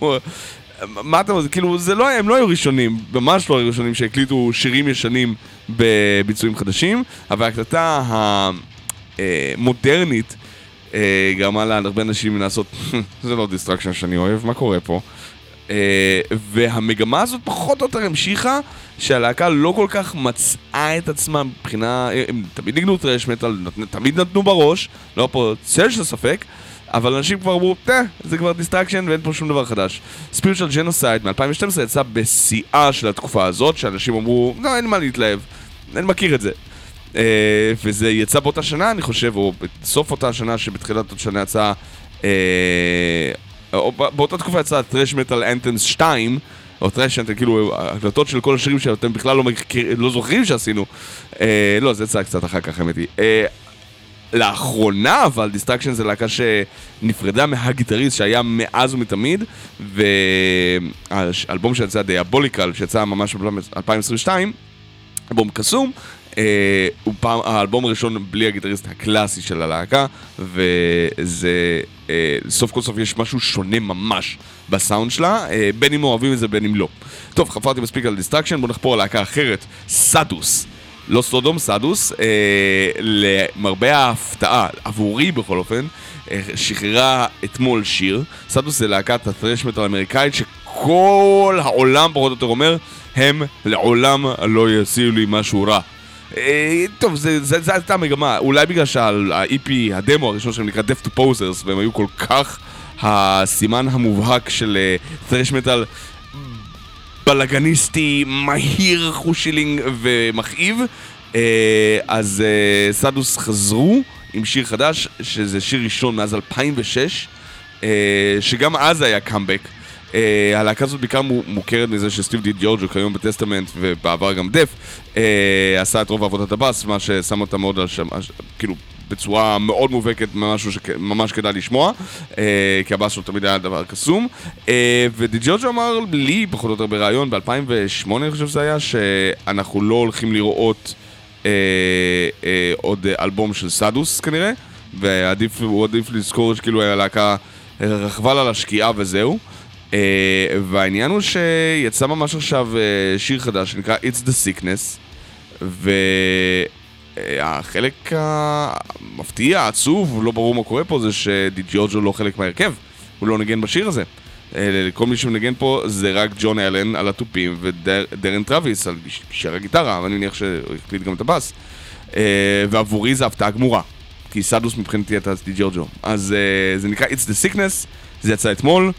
מה אתה אומר, כאילו, זה לא, הם לא היו ראשונים, ממש לא היו ראשונים שהקליטו שירים ישנים בביצועים חדשים, אבל ההקלטה המודרנית אה, גרמה להרבה אנשים לעשות, זה לא Destruction שאני אוהב, מה קורה פה? אה, והמגמה הזאת פחות או יותר המשיכה, שהלהקה לא כל כך מצאה את עצמה מבחינה, הם תמיד ניגנו טרש מטאל, תמיד נתנו בראש, לא פה צל של ספק, אבל אנשים כבר אמרו, תה, זה כבר Destruction ואין פה שום דבר חדש. Spiritual Genocide מ-2012 יצא בשיאה של התקופה הזאת, שאנשים אמרו, לא, אין מה להתלהב, אני מכיר את זה. אה, וזה יצא באותה שנה, אני חושב, או בסוף אותה שנה שבתחילת אותה שנה יצא, אה, או באותה תקופה יצא טרש מטאל Anthems 2, או Thrash Anthems, כאילו, הקלטות של כל השירים שאתם בכלל לא, מכיר, לא זוכרים שעשינו. אה, לא, זה יצא קצת אחר כך, האמת היא. אה, לאחרונה, אבל Destruction זה להקה שנפרדה מהגיטריסט שהיה מאז ומתמיד, והאלבום שיצא Diabolical, שיצא ממש ב-2022, אלבום קסום, אה, הוא פעם, האלבום הראשון בלי הגיטריסט הקלאסי של הלהקה, וזה, אה, סוף כל סוף יש משהו שונה ממש בסאונד שלה, אה, בין אם אוהבים את זה בין אם לא. טוב, חפרתי מספיק על Destruction, בואו נחפור על להקה אחרת, Sadus. לא Sodom Sadus, אה, למרבה ההפתעה, עבורי בכל אופן, אה, שחררה אתמול שיר. Sadus זה להקת הטרש מטאל האמריקאית שכל העולם פחות או יותר אומר, הם לעולם לא יעשו לי משהו רע. אה, טוב, זו הייתה מגמה, אולי בגלל שה-EP, הדמו הראשון שלהם נקרא Death to Posers, והם היו כל כך הסימן המובהק של טרש מטאל בלאגניסטי, מהיר, חושילינג ומכאיב. אה, אז אה, סדוס חזרו עם שיר חדש, שזה שיר ראשון מאז 2006, אה, שגם אז היה קאמבק. אה, הלהקה הזאת בעיקר מו- מוכרת מזה שסטיב די ג'ורג'ו כיום בטסטמנט ובעבר גם דף אה, עשה את רוב עבודת הבאס, מה ששם אותה מאוד על שם, כאילו בצורה מאוד מובהקת, משהו שממש כדאי לשמוע, אה, כי הבאס שלו תמיד היה דבר קסום. אה, ודי ג'ורג'ו אמר לי, פחות או יותר בריאיון, ב-2008 אני חושב שזה היה, שאנחנו לא הולכים לראות אה, אה, עוד אלבום של סאדוס כנראה, והוא עדיף לזכור שכאילו הלהקה רכבה לה לשקיעה וזהו. Uh, והעניין הוא שיצא ממש עכשיו אה, שיר חדש שנקרא It's the Sickness והחלק המפתיע, העצוב, לא ברור מה קורה פה זה שדי ג'ורג'ו לא חלק מההרכב הוא לא נגן בשיר הזה אה, כל מי שמנגן פה זה רק ג'ון אלן על התופים ודרן טרוויס על שאר הגיטרה, ואני מניח שהוא הקליט גם את הבאס אה, ועבורי זה הפתעה גמורה כי Sadus מבחינתי הייתה די ג'ורג'ו אז זה נקרא It's the Sickness זה יצא אתמול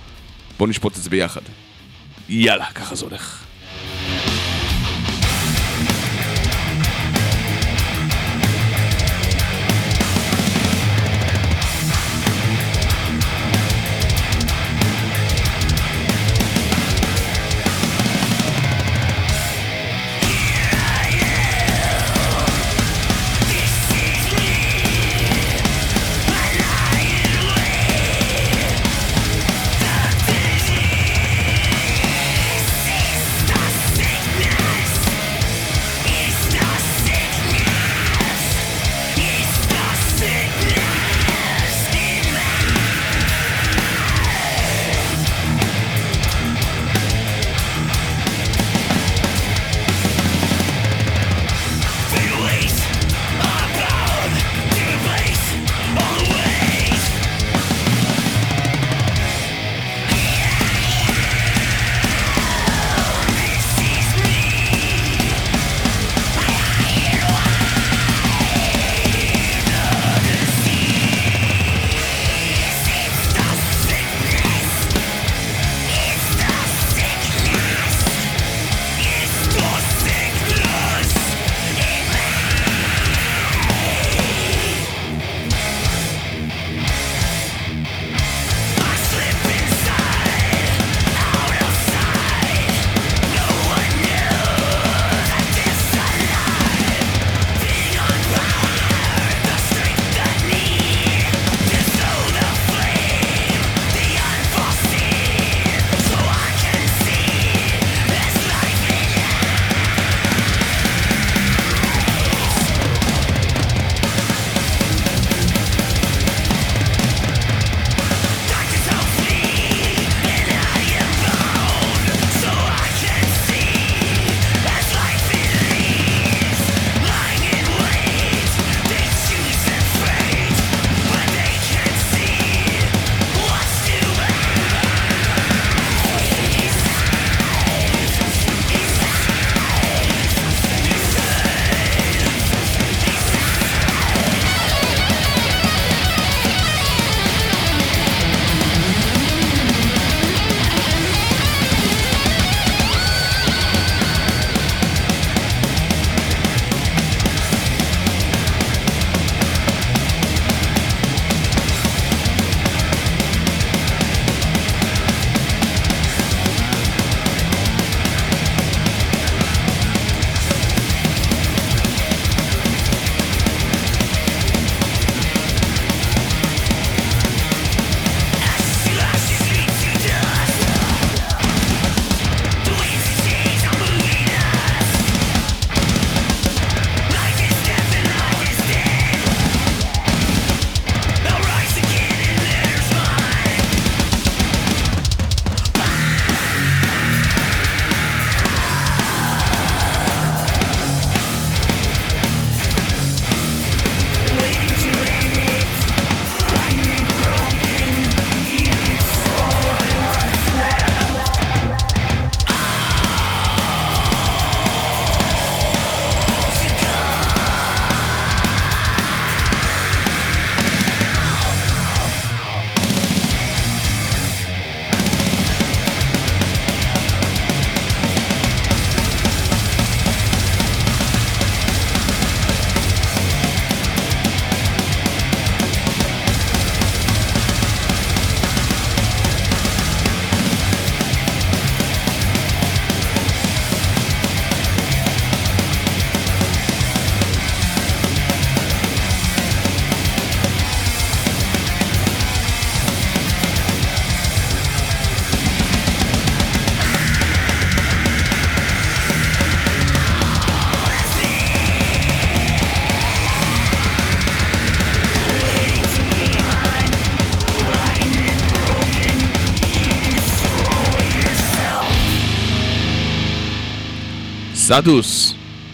בואו נשפוט את זה ביחד. יאללה, ככה זה הולך.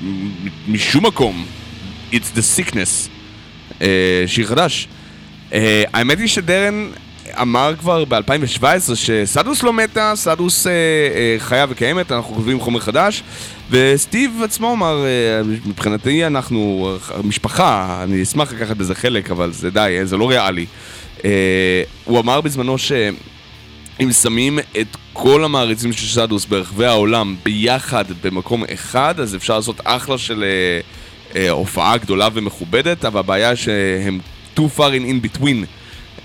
מ- משום מקום, It's the sickness, אה, שיר חדש. אה, האמת היא שדרן אמר כבר ב-2017 שסטוס לא מתה, סטוס אה, אה, חיה וקיימת, אנחנו כותבים חומר חדש, וסטיב עצמו אמר, אה, מבחינתי אנחנו אה, משפחה, אני אשמח לקחת בזה חלק, אבל זה די, זה לא ריאלי. אה, הוא אמר בזמנו ש... אם שמים את כל המעריצים של שדוס ברחבי העולם ביחד במקום אחד, אז אפשר לעשות אחלה של אה, אה, הופעה גדולה ומכובדת, אבל הבעיה שהם too far in, in between,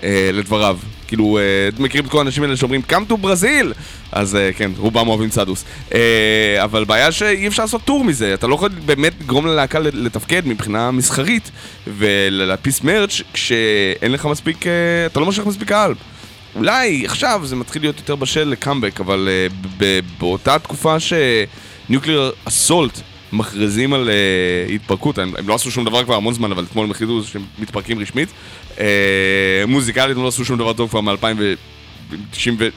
אה, לדבריו. כאילו, אה, מכירים את כל האנשים האלה שאומרים come to ברזיל? אז אה, כן, רובם אוהבים סדוס. אה, אבל בעיה שאי אפשר לעשות טור מזה, אתה לא יכול באמת לגרום ללהקה לתפקד מבחינה מסחרית ולהדפיס מרץ' כשאין לך מספיק, אה, אתה לא מושך מספיק קהל. אולי עכשיו זה מתחיל להיות יותר בשל לקאמבק, אבל uh, באותה תקופה שניוקליר אסולט מכריזים על uh, התפרקות, הם, הם לא עשו שום דבר כבר המון זמן, אבל אתמול הם החליטו שהם מתפרקים רשמית. Uh, מוזיקלית הם לא עשו שום דבר טוב כבר מ-2090 ו...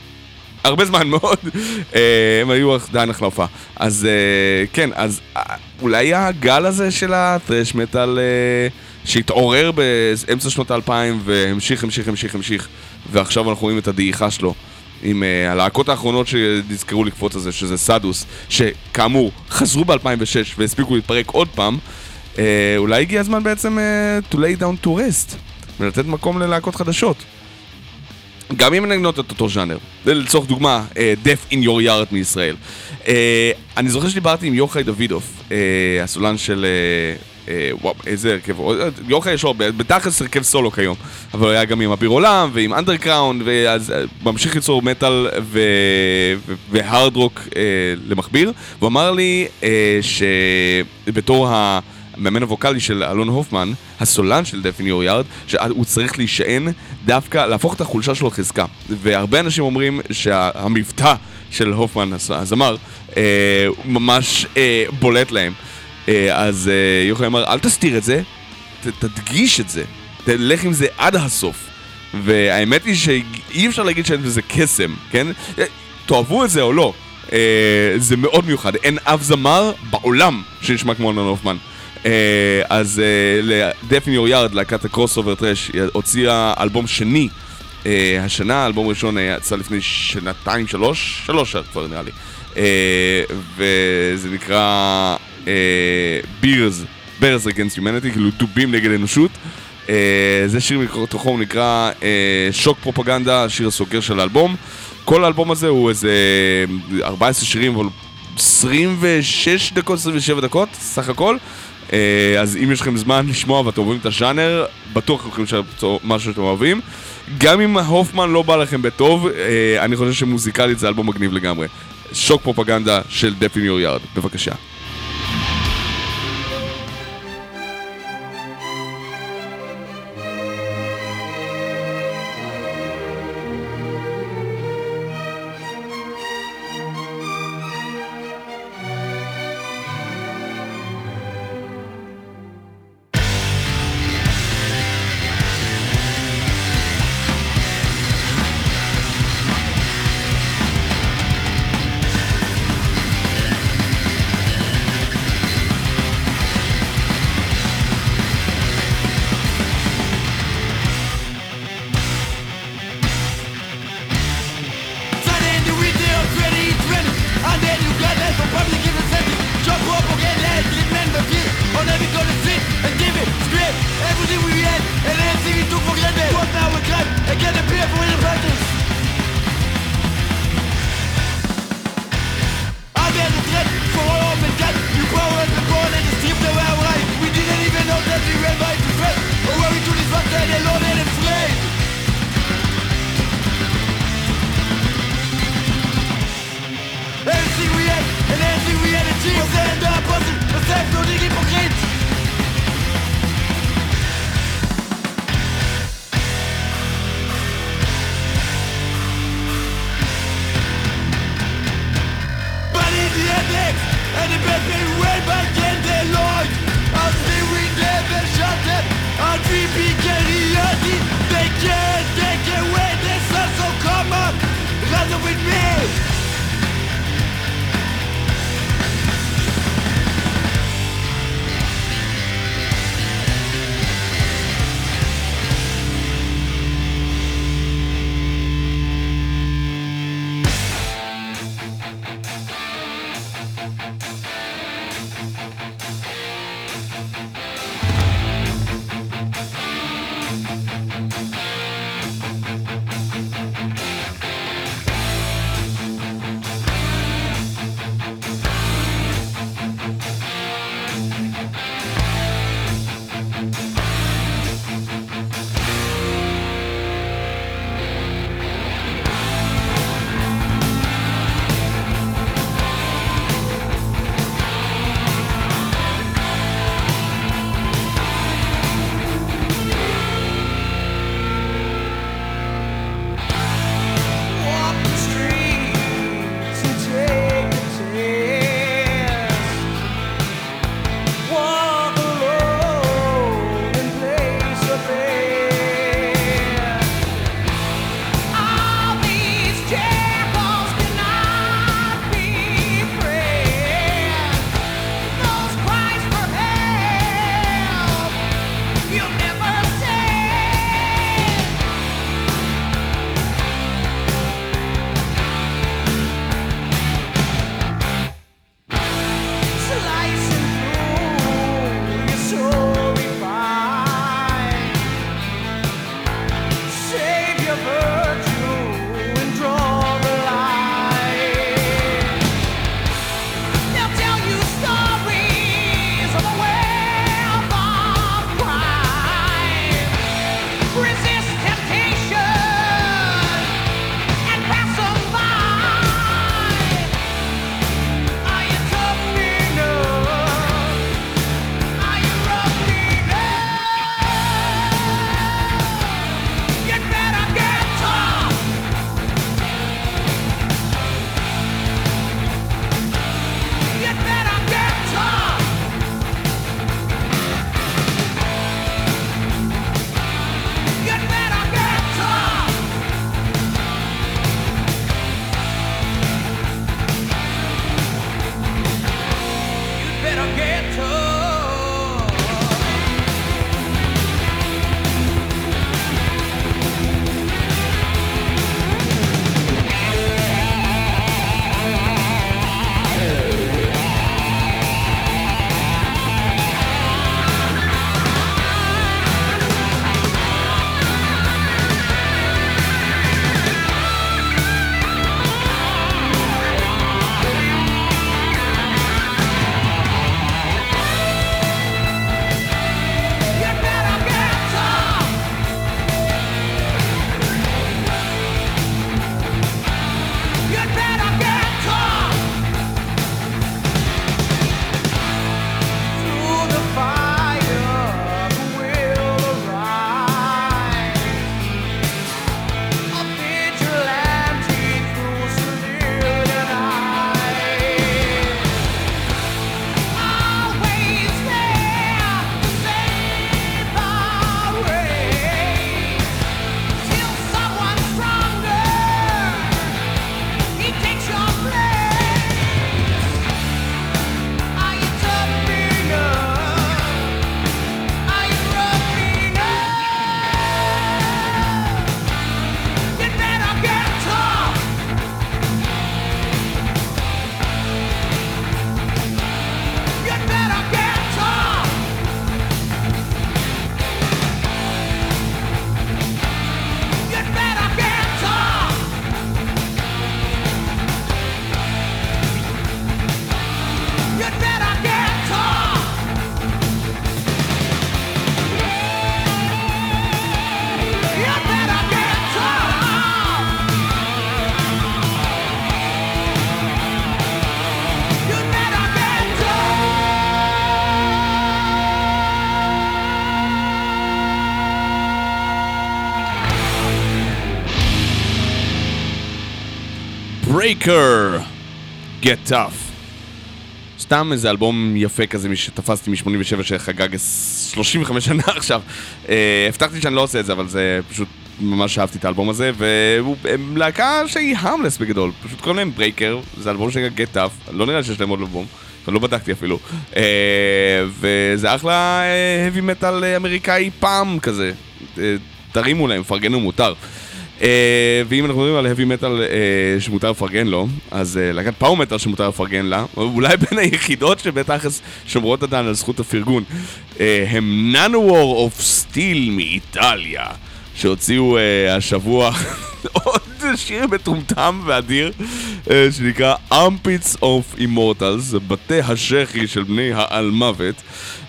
הרבה זמן מאוד, uh, הם היו עדיין הופעה. אז uh, כן, אז uh, אולי הגל הזה של הטרש מטאל uh, שהתעורר באמצע שנות האלפיים והמשיך, המשיך, המשיך, המשיך, ועכשיו אנחנו רואים את הדעיכה שלו. עם uh, הלהקות האחרונות שנזכרו לקפוץ על זה, שזה סדוס, שכאמור חזרו ב-2006 והספיקו להתפרק עוד פעם, uh, אולי הגיע הזמן בעצם uh, to lay down to rest ולתת מקום ללהקות חדשות. גם אם נגנות את אותו ז'אנר. לצורך דוגמה, uh, Death in your yard מישראל. Uh, אני זוכר שדיברתי עם יוחאי דוידוף, uh, הסולן של... Uh, וואו, איזה הרכב, יוחאי יש לו בתכלס הרכב סולו כיום, אבל הוא היה גם עם אביר עולם ועם אנדרקראונד, ואז uh, ממשיך ליצור מטאל והארד רוק uh, למכביר, והוא אמר לי שבתור. המאמן הווקאלי של אלון הופמן, הסולן של דפין יור יארד, שהוא צריך להישען דווקא, להפוך את החולשה שלו לחזקה. והרבה אנשים אומרים שהמבטא של הופמן, הזמר, אה, ממש אה, בולט להם. אה, אז אה, יוחנן אמר, אל תסתיר את זה, תדגיש את זה, תלך עם זה עד הסוף. והאמת היא שאי אפשר להגיד שאין בזה קסם, כן? תאהבו את זה או לא. אה, זה מאוד מיוחד, אין אף זמר בעולם שנשמע כמו אלון הופמן. אז in Your Yard, להקת הקרוס אובר טרש, הוציאה אלבום שני השנה, אלבום ראשון יצא לפני שנתיים, שלוש, שלוש כבר נראה לי. וזה נקרא uh, Beers, Bears Against Humanity, כאילו דובים נגד אנושות. Uh, זה שיר מתוכו הוא נקרא uh, שוק פרופגנדה, השיר הסוגר של האלבום. כל האלבום הזה הוא איזה 14 שירים, אבל 26 דקות, 27 דקות, סך הכל. אז אם יש לכם זמן לשמוע ואתם אוהבים את הז'אנר, בטוח אתם יכולים לשמוע משהו שאתם אוהבים. גם אם הופמן לא בא לכם בטוב, אני חושב שמוזיקלית זה אלבום מגניב לגמרי. שוק פרופגנדה של דפין יור יארד, בבקשה. Breaker, Get Tough. סתם איזה אלבום יפה כזה שתפסתי מ-87 שחגג 35 שנה עכשיו. אה, הבטחתי שאני לא עושה את זה, אבל זה פשוט ממש אהבתי את האלבום הזה, והם להקה שהיא nameless בגדול, פשוט קוראים להם Breaker, זה אלבום שנקרא Get Tough, לא נראה לי שיש להם עוד אלבום, לא בדקתי אפילו. אה, וזה אחלה heavy metal אמריקאי פעם כזה, אה, תרימו להם, פרגנו מותר. Uh, ואם אנחנו מדברים על heavy metal uh, שמותר לפרגן לו, אז uh, להקת פאו מטאל שמותר לפרגן לה, אולי בין היחידות שבטח שומרות עדיין על זכות הפרגון, uh, הם ננו-וור אוף סטיל מאיטליה, שהוציאו uh, השבוע עוד שיר מטומטם ואדיר, uh, שנקרא Armpits of Immortals, בתי השחי של בני האלמוות. Uh,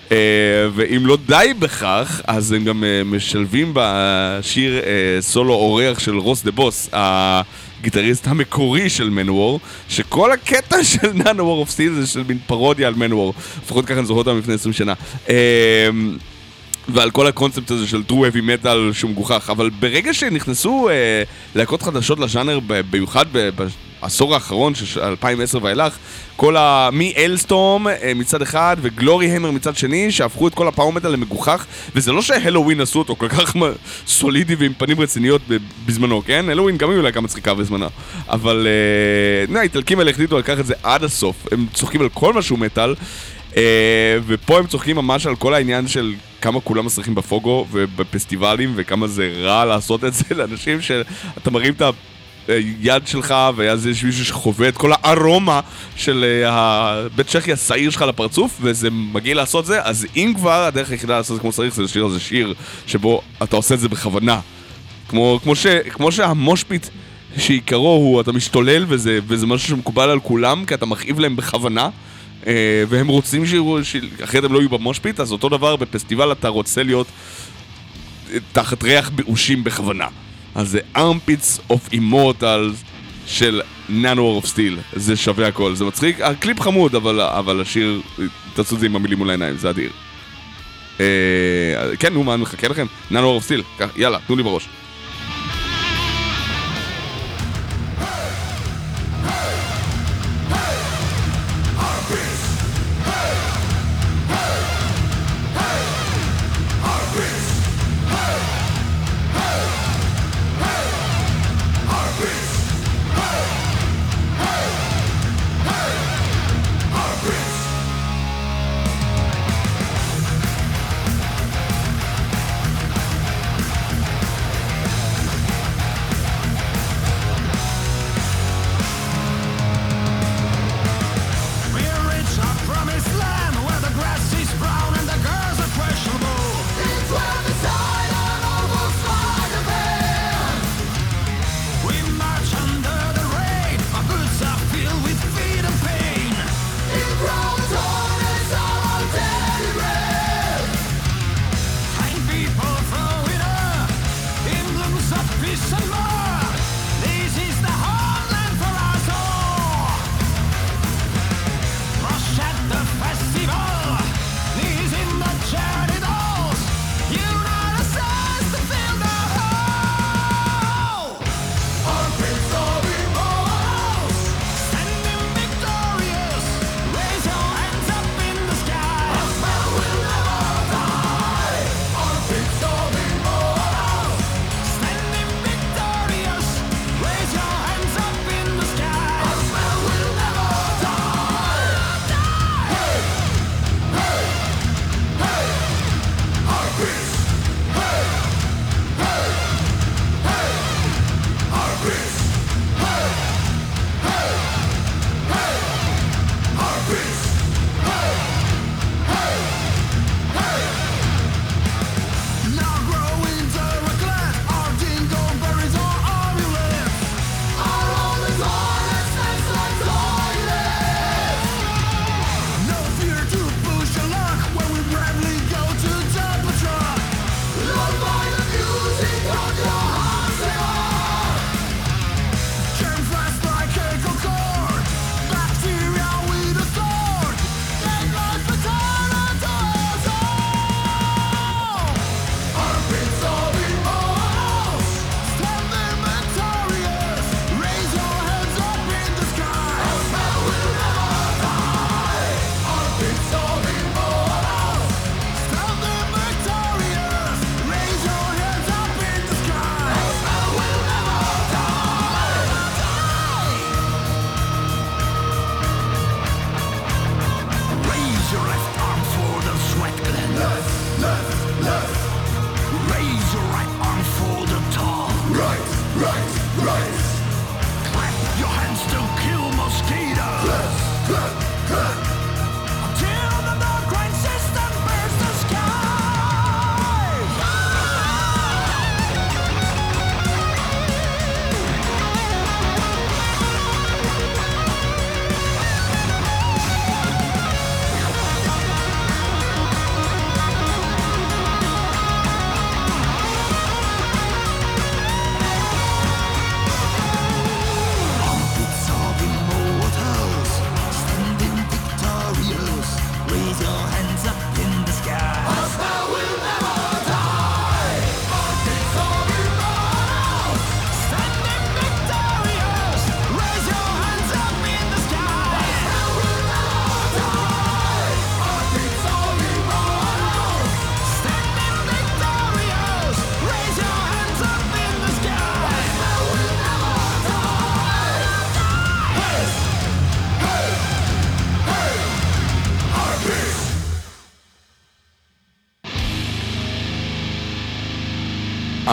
ואם לא די בכך, אז הם גם אה, משלבים בשיר אה, סולו אורח של Ross the Boss, הגיטריסט המקורי של Manowar, שכל הקטע של Nanowar of Steel זה של מין פרודיה על Manowar, לפחות ככה אני זוכר אותם לפני 20 שנה. ועל כל הקונספט הזה של true heavy metal שהוא מגוחך, אבל ברגע שנכנסו אה, להקות חדשות לז'אנר, במיוחד בעשור האחרון, של 2010 ואילך, כל ה... מ-אלסטורם אה, מצד אחד וגלורי המר מצד שני, שהפכו את כל הפאומטל למגוחך, וזה לא שהלואוין עשו אותו כל כך סולידי ועם פנים רציניות בזמנו, כן? הלואוין גם היו להקה מצחיקה בזמנה, אבל אה, האיטלקים האלה החליטו לקחת את זה עד הסוף, הם צוחקים על כל מה שהוא מטאל. Uh, ופה הם צוחקים ממש על כל העניין של כמה כולם מסריחים בפוגו ובפסטיבלים וכמה זה רע לעשות את זה לאנשים שאתה מרים את היד שלך ואז יש מישהו שחווה את כל הארומה של uh, הבית צ'כי השעיר שלך לפרצוף וזה מגיע לעשות זה אז אם כבר הדרך היחידה לעשות זה כמו שצריך זה לשיר איזה שיר שבו אתה עושה את זה בכוונה כמו, כמו, ש, כמו שהמושפיט שעיקרו הוא אתה משתולל וזה, וזה משהו שמקובל על כולם כי אתה מכאיב להם בכוונה אה, והם רוצים שיראו, אחרת הם לא יהיו במושפיט, אז אותו דבר בפסטיבל אתה רוצה להיות אה, תחת ריח באושים בכוונה. אז זה Armpits of Immortals של Nanowar of Steel, זה שווה הכל, זה מצחיק, הקליפ חמוד, אבל, אבל השיר, תעשו את זה עם המילים מול העיניים, זה אדיר. אה, כן, נו, מה, אני מחכה לכם? Nanowar of Steel, יאללה, תנו לי בראש.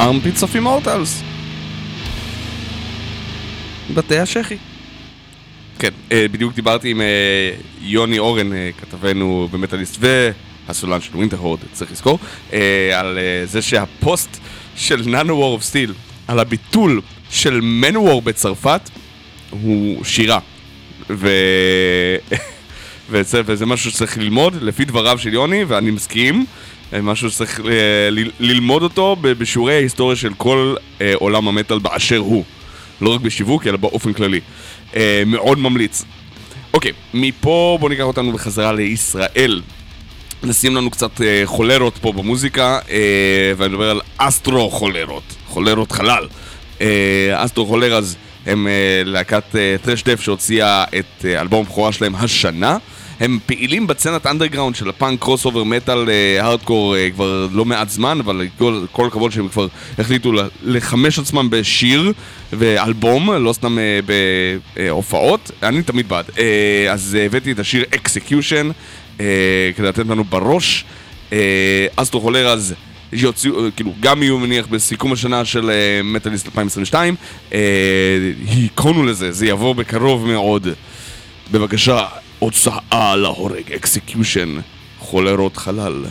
Armpits of immortals. בתי השחי. כן, אה, בדיוק דיברתי עם אה, יוני אורן, אה, כתבנו במטאליסט והסולן של Winterhorde, צריך לזכור, על זה שהפוסט של Nanowar of Steel, על הביטול של Manowar בצרפת, הוא שירה. ו... וזה, וזה משהו שצריך ללמוד, לפי דבריו של יוני, ואני מסכים. אה, משהו שצריך אה, ללמוד אותו בשיעורי ההיסטוריה של כל אה, עולם המטאל באשר הוא. לא רק בשיווק, אלא באופן כללי. מאוד ממליץ. אוקיי, מפה בוא ניקח אותנו בחזרה לישראל. נשים לנו קצת חולרות פה במוזיקה, ואני מדבר על אסטרו חולרות, חולרות חלל. אסטרו חולרז הם להקת טרש דף שהוציאה את אלבום הבכורה שלהם השנה. הם פעילים בסצנת אנדרגראונד של הפאנק קרוס אובר מטאל הארדקור כבר לא מעט זמן, אבל כל, כל הכבוד שהם כבר החליטו לחמש עצמם בשיר ואלבום, לא סתם אה, בהופעות, אני תמיד בעד. אה, אז הבאתי את השיר Execution אה, כדי לתת לנו בראש. Astro Whores שיוציאו, כאילו, גם יהיו מניח בסיכום השנה של מטאליסט 2022. היכונו לזה, זה יבוא בקרוב מאוד. בבקשה, הוצאה להורג, Execution, חולרות חלל.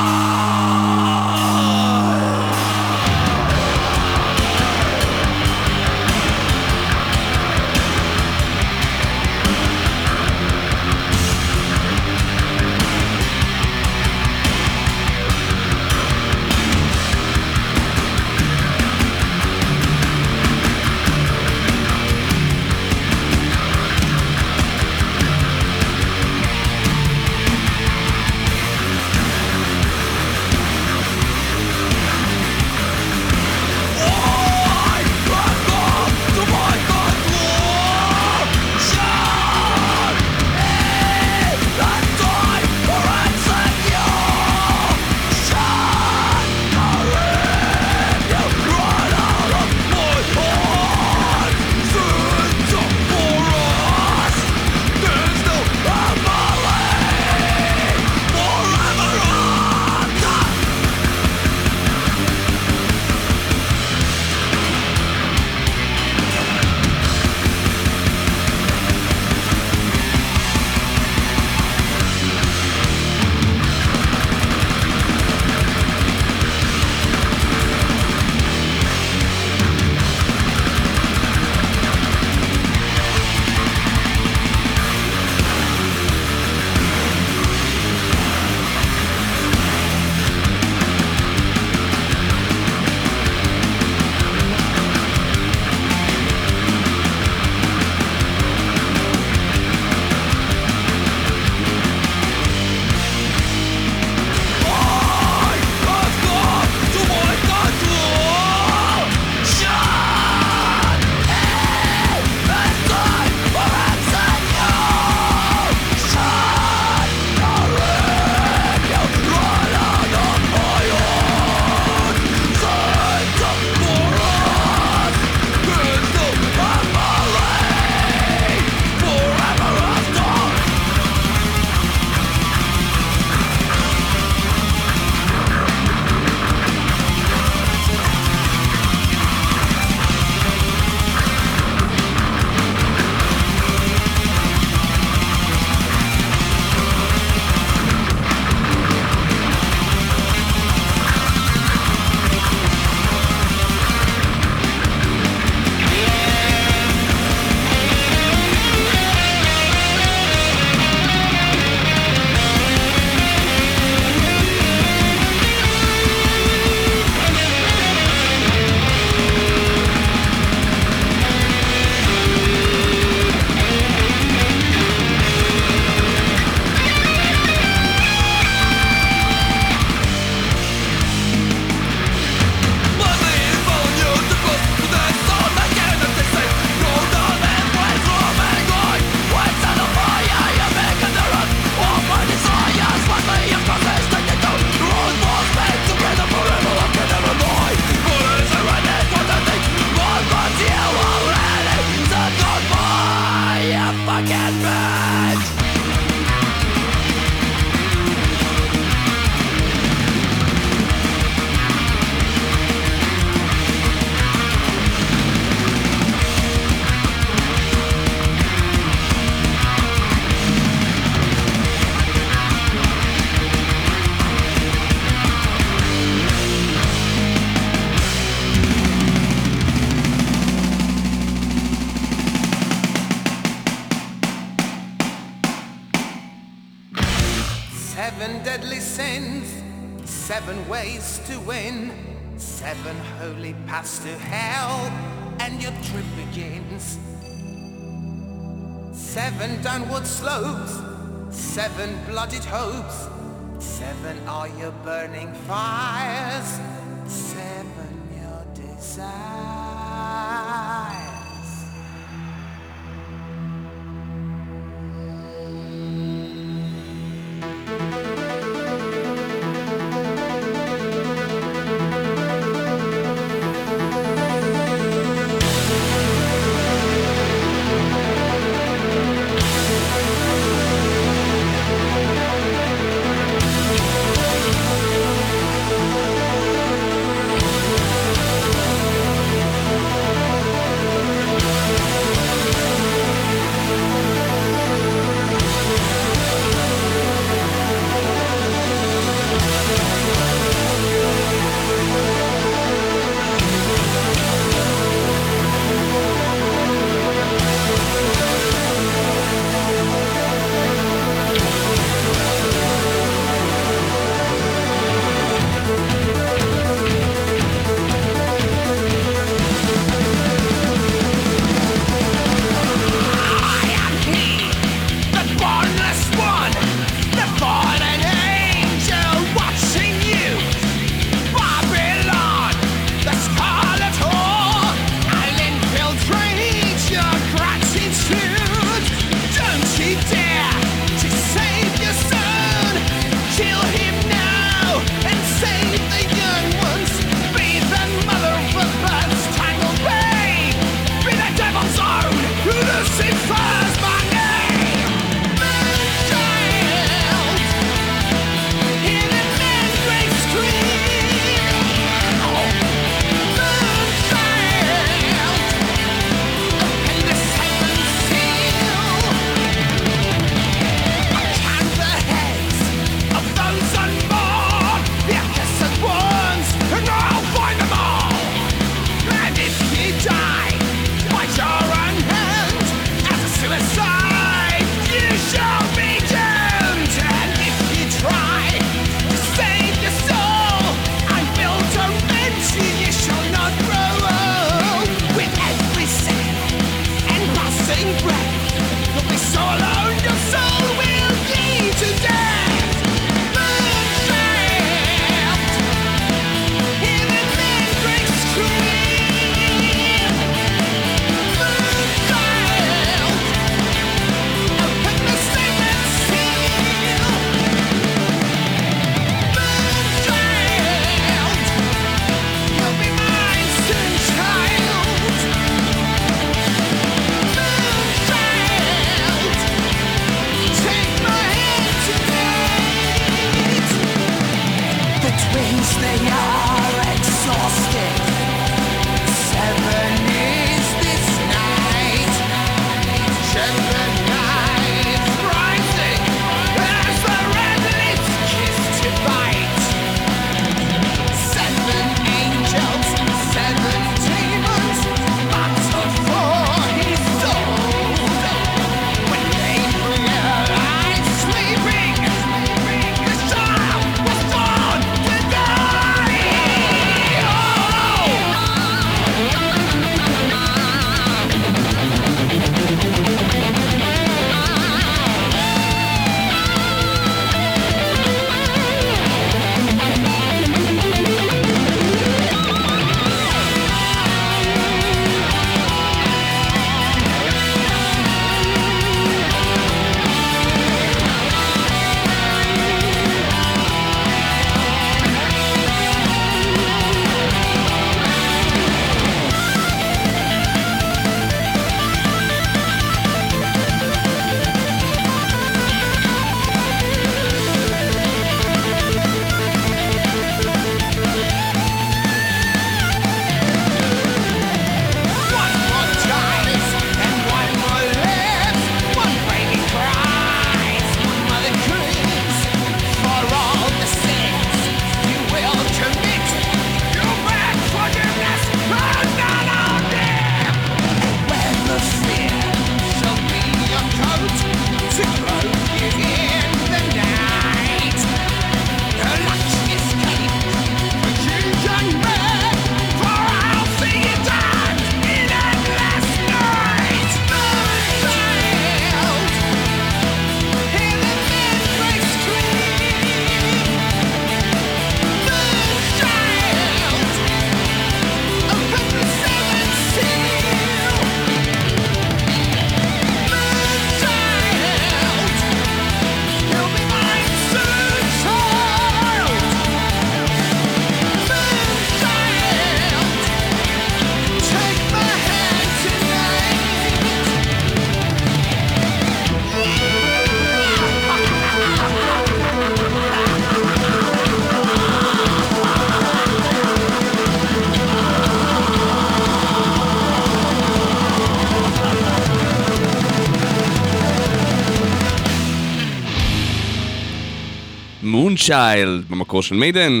Moonchild, במקור של Maiden.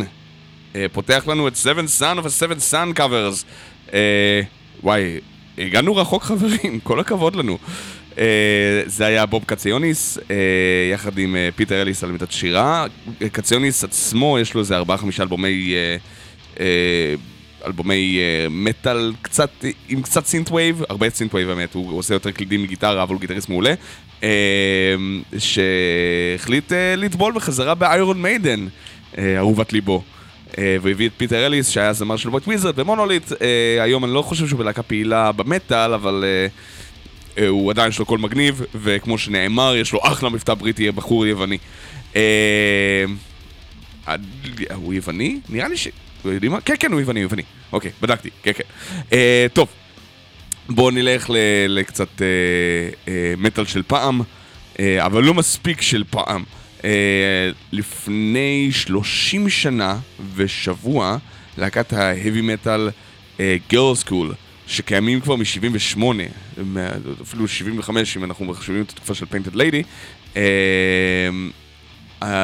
אה, פותח לנו את Seventh Son of a Seventh Son Covers. אה, וואי, הגענו רחוק חברים, כל הכבוד לנו. אה, זה היה בוב קציוניס, אה, יחד עם אה, פיטר אליס על עמדת שירה. קציוניס עצמו, יש לו איזה ארבעה חמישה אלבומי... אה, אה, אלבומי אה, מטאל קצת, עם קצת synthwave, הרבה synthwave באמת, הוא עושה יותר קלידים מגיטרה, אבל הוא גיטריסט מעולה, שהחליט אה, לטבול בחזרה ב Iron Maiden, אה, אהובת ליבו. אה, והביא את פיטר אליס, שהיה זמר של White Wizzard ו Monolith. היום אני לא חושב שהוא בלהקה פעילה במטאל, אבל הוא עדיין יש לו קול מגניב, וכמו שנאמר, יש לו אחלה מבטא בריטי, בחור יווני. הוא יווני? נראה לי ש... יודעים מה? כן, כן, הוא יווני, הוא יווני. אוקיי, בדקתי, כן, כן. טוב, בואו נלך לקצת אה, אה, מטאל של פעם, אה, אבל לא מספיק של פעם. אה, לפני 30 שנה ושבוע, להקת ההאבי מטאל Girlschool, שקיימים כבר מ-78, אפילו 75 אם אנחנו מחשבים את התקופה של Painted Lady,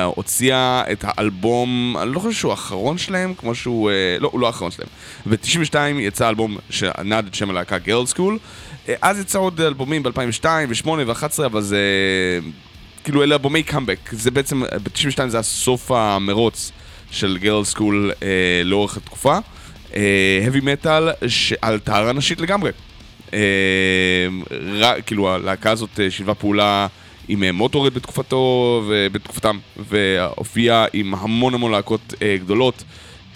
הוציאה את האלבום, אני לא חושב שהוא האחרון שלהם, כמו שהוא, אה, לא, הוא לא האחרון שלהם. ב-92 יצא אלבום שנשא את שם הלהקה Girlschool. אז יצא עוד אלבומים ב-2002 ו-2008 ו-2011, אבל זה... כאילו אלה אלבומי קאמבק. זה בעצם, ב-92 זה היה סוף המרוץ של Girlschool אה, לאורך התקופה. heavy metal על טהרה נשית לגמרי. אה, ר, כאילו הלהקה הזאת אה, שילבה פעולה עם אה, Motörhead בתקופתו ובתקופתם, והופיעה עם המון המון להקות אה, גדולות,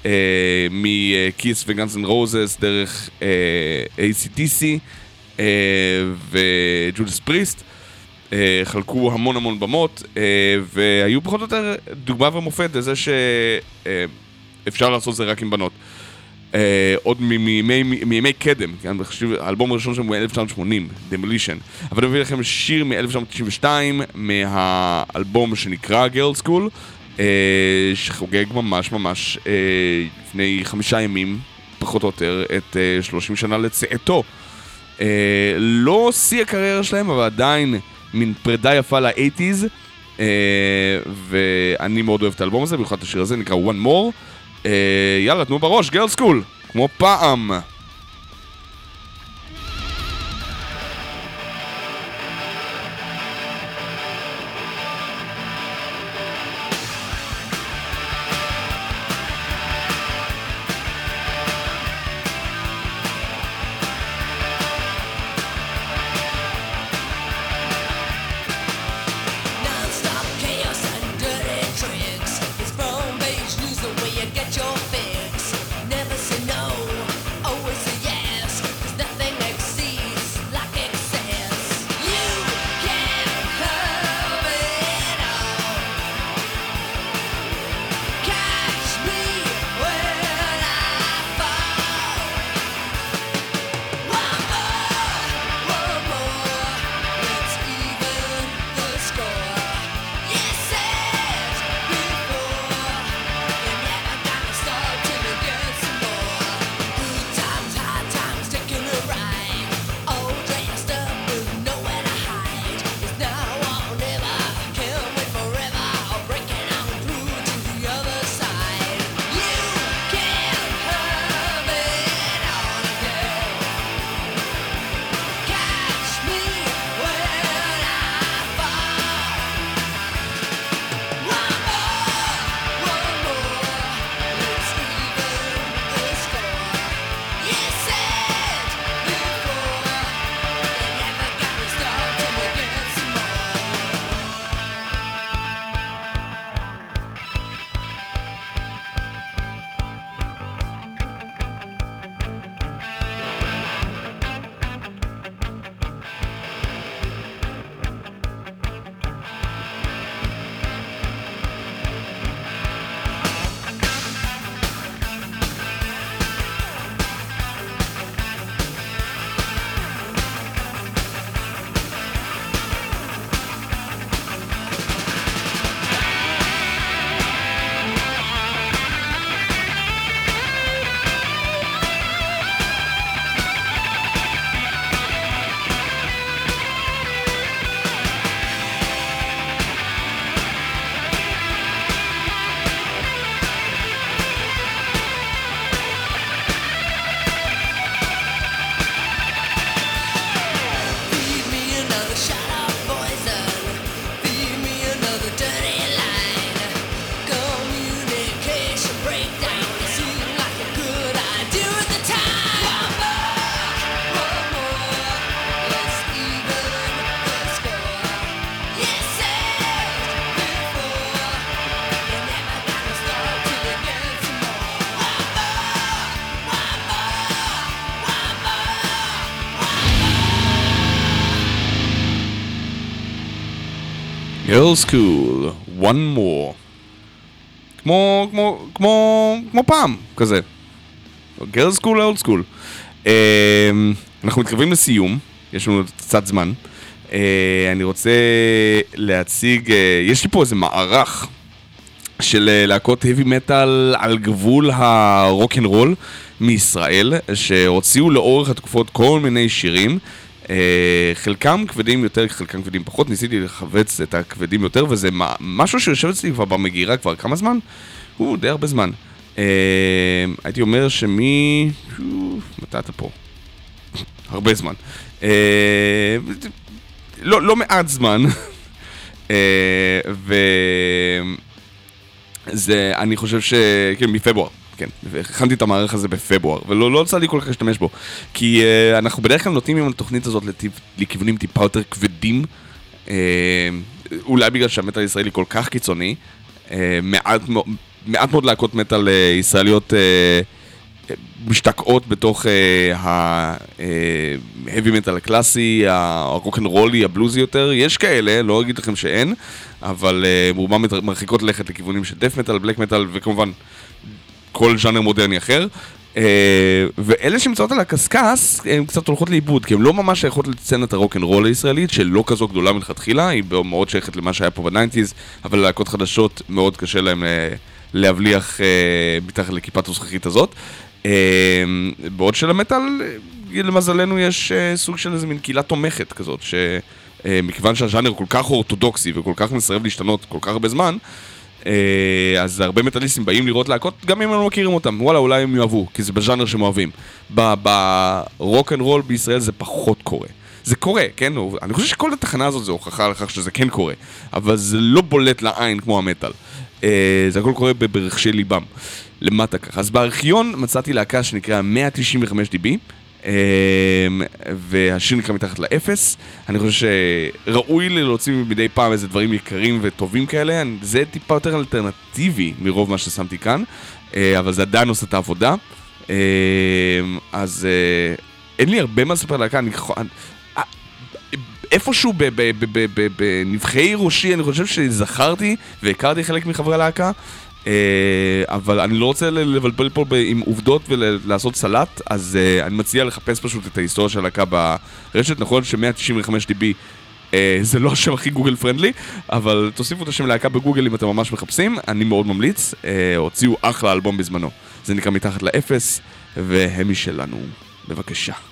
אה, מ Kiss ו Guns N' Roses דרך אה, AC/DC אה, ו Judas Priest. אה, חלקו המון המון במות, אה, והיו פחות או יותר דוגמה ומופת לזה שאפשר לעשות זה רק עם בנות. Uh, עוד מימי, מימי קדם, כן, האלבום הראשון שלהם הוא 1980, Demolition. אבל אני מביא לכם שיר מ-1992, מהאלבום שנקרא Girlschool, uh, שחוגג ממש ממש uh, לפני חמישה ימים, פחות או יותר, את uh, 30 שנה לצאתו. Uh, לא שיא הקריירה שלהם, אבל עדיין מין פרידה יפה ל-80's, uh, ואני מאוד אוהב את האלבום הזה, במיוחד את השיר הזה, נקרא One More. Uh, יאללה, תנו בראש, גרל סקול, כמו פעם. Girl School, one more. כמו, כמו, כמו, כמו פעם, כזה. School, old school. אה, אנחנו מתקרבים לסיום, יש לנו קצת זמן. אה, אני רוצה להציג, אה, יש לי פה איזה מערך של אה, להקות heavy metal על גבול הרוק אנד רול מישראל, שהוציאו לאורך התקופות כל מיני שירים. אה, חלקם כבדים יותר, חלקם כבדים פחות, ניסיתי לחבץ את הכבדים יותר, וזה מה- משהו שיושב אצלי כבר במגירה כבר כמה זמן? הוא די הרבה זמן. אה, הייתי אומר שמי... מתי אתה פה? הרבה זמן. אה, לא, לא מעט זמן. אה, ו... זה, אני חושב ש... כן, מפברואר, כן. והכנתי את המערך הזה בפברואר, ולא לא יצא לי כל כך להשתמש בו. כי uh, אנחנו בדרך כלל נוטים עם התוכנית הזאת לטיפ, לכיוונים טיפה יותר כבדים. Uh, אולי בגלל שהמטאל הישראלי כל כך קיצוני. Uh, מעט, מעט מאוד להקות מטאל uh, ישראליות uh, משתקעות בתוך ה-heavy metal הקלאסי, הרוק אנד רולי, הבלוזי יותר, יש כאלה, לא אגיד לכם שאין, אבל רובם מרחיקות לכת לכיוונים של death metal, black metal וכמובן כל ז'אנר מודרני אחר. Uh, ואלה שנמצאות על הקשקש, הן קצת הולכות לאיבוד, כי הן לא ממש שייכות לסצנת הרוק אנד רול הישראלית, שלא כזו גדולה מלכתחילה, היא מאוד שייכת למה שהיה פה ב nineties, אבל להקות חדשות מאוד קשה להן uh, להבליח uh, מתחת לכיפת הזכוכית הזאת. בעוד שלמטאל, למזלנו, יש סוג של איזה מין קהילה תומכת כזאת, שמכיוון שהז'אנר כל כך אורתודוקסי וכל כך מסרב להשתנות כל כך הרבה זמן, אה, אז הרבה מטאליסטים באים לראות להקות, גם אם הם לא מכירים אותם, וואלה, אולי הם יאהבו, כי זה בז'אנר שהם אוהבים. ברוק אנד רול בישראל זה פחות קורה. זה קורה, כן? אני חושב שכל התחנה הזאת זה הוכחה לכך שזה כן קורה, אבל זה לא בולט לעין כמו המטאל. אה, זה הכל קורה ברחשי ליבם, למטה ככה. אז בארכיון מצאתי להקה שנקרא 195 DB, אה, והשיר נקרא מתחת לאפס. אני חושב שראוי לי להוציא מדי פעם איזה דברים יקרים וטובים כאלה. זה טיפה יותר אלטרנטיבי מרוב מה ששמתי כאן, אה, אבל זה עדיין עושה את העבודה. אה, אז אה, אין לי הרבה מה לספר להקה, אה, איפשהו בנבחי ראשי, אני חושב שזכרתי והכרתי חלק מחברי הלהקה, אבל אני לא רוצה לבלבל פה עם עובדות ולעשות סלט, אז אה, אני מציע לחפש פשוט את ההיסטוריה של הלהקה ברשת. נכון ש-195 DB אה, זה לא השם הכי גוגל פרנדלי, אבל תוסיפו את השם להקה בגוגל אם אתם ממש מחפשים, אני מאוד ממליץ. אה, הוציאו אחלה אלבום בזמנו. זה נקרא מתחת לאפס, והם משלנו. בבקשה.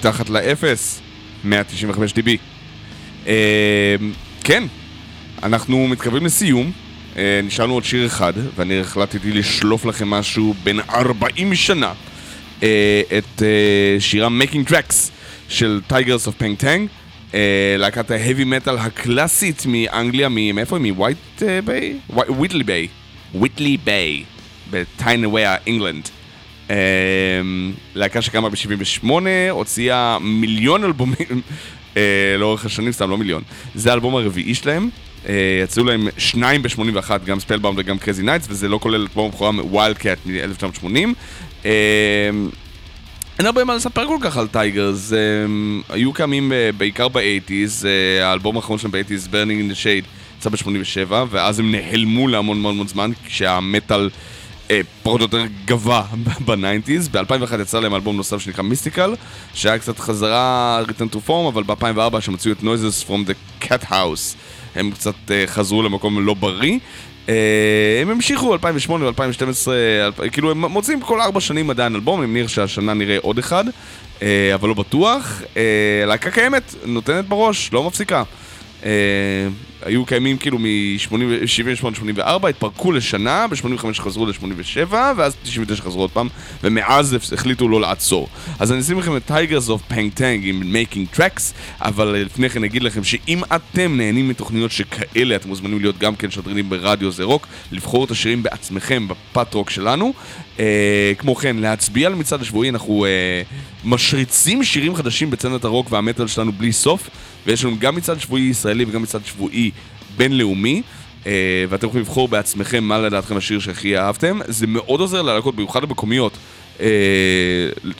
מתחת לאפס, 195 dB. אה, כן, אנחנו מתקרבים לסיום, אה, נשארנו עוד שיר אחד, ואני החלטתי לשלוף לכם משהו בן 40 שנה. אה, את אה, שירה Making Tracks של Tygers of Pan Tang, אה, להקת ה heavy metal הקלאסית מאנגליה, מאיפה היא? מ White Bay? Whitley Bay. Whitley Bay, ב Tyne and Wear, England. אה, להקה שקמה ב-78, הוציאה מיליון אלבומים אה, לאורך השנים, סתם לא מיליון. זה האלבום הרביעי שלהם. אה, יצאו להם שניים ב-81, גם Spellbound וגם Crazy Nights, וזה לא כולל את אלבום הבכורה מ Wild Cat מ-1980. אה, אין הרבה מה לספר כל כך על Tygers, הם היו קיימים אה, בעיקר ב eighties, האלבום האחרון שלהם ב eighties, Burning in the Shade, יצא ב-87, ואז הם נעלמו להמון המון המון זמן, כשהמטאל פחות או יותר גווע ב nineties. ב-2001 יצא להם אלבום נוסף שנקרא Mystical, שהיה קצת חזרה return to form, אבל ב-2004 שהם הוציאו את Noises from the Cat House, הם קצת אה, חזרו למקום לא בריא. אה, הם המשיכו 2008 ו-2012, כאילו הם מוציאים כל ארבע שנים עדיין אלבום, אני מניח שהשנה נראה עוד אחד, אה, אבל לא בטוח. אה, להקה קיימת, נותנת בראש, לא מפסיקה. אה, היו קיימים כאילו מ-78-84, התפרקו לשנה, ב-85 חזרו ל-87, ואז ב-99 חזרו עוד פעם, ומאז החליטו לא לעצור. אז אני אשים לכם את Tigers of Pang Tang עם Making Tracks, אבל לפני כן אגיד לכם שאם אתם נהנים מתוכניות שכאלה, אתם מוזמנים להיות גם כן שדרנים ברדיו זה רוק, לבחור את השירים בעצמכם בפאט רוק שלנו. אה, כמו כן, להצביע על מצעד השבועי, אנחנו אה, משריצים שירים חדשים בצנת הרוק והמטאל שלנו בלי סוף, ויש לנו גם מצעד שבועי ישראלי וגם מצעד שבועי בינלאומי. אה, ואתם יכולים לבחור בעצמכם מה לדעתכם השיר שהכי אהבתם. זה מאוד עוזר ללהקות, במיוחד המקומיות, אה,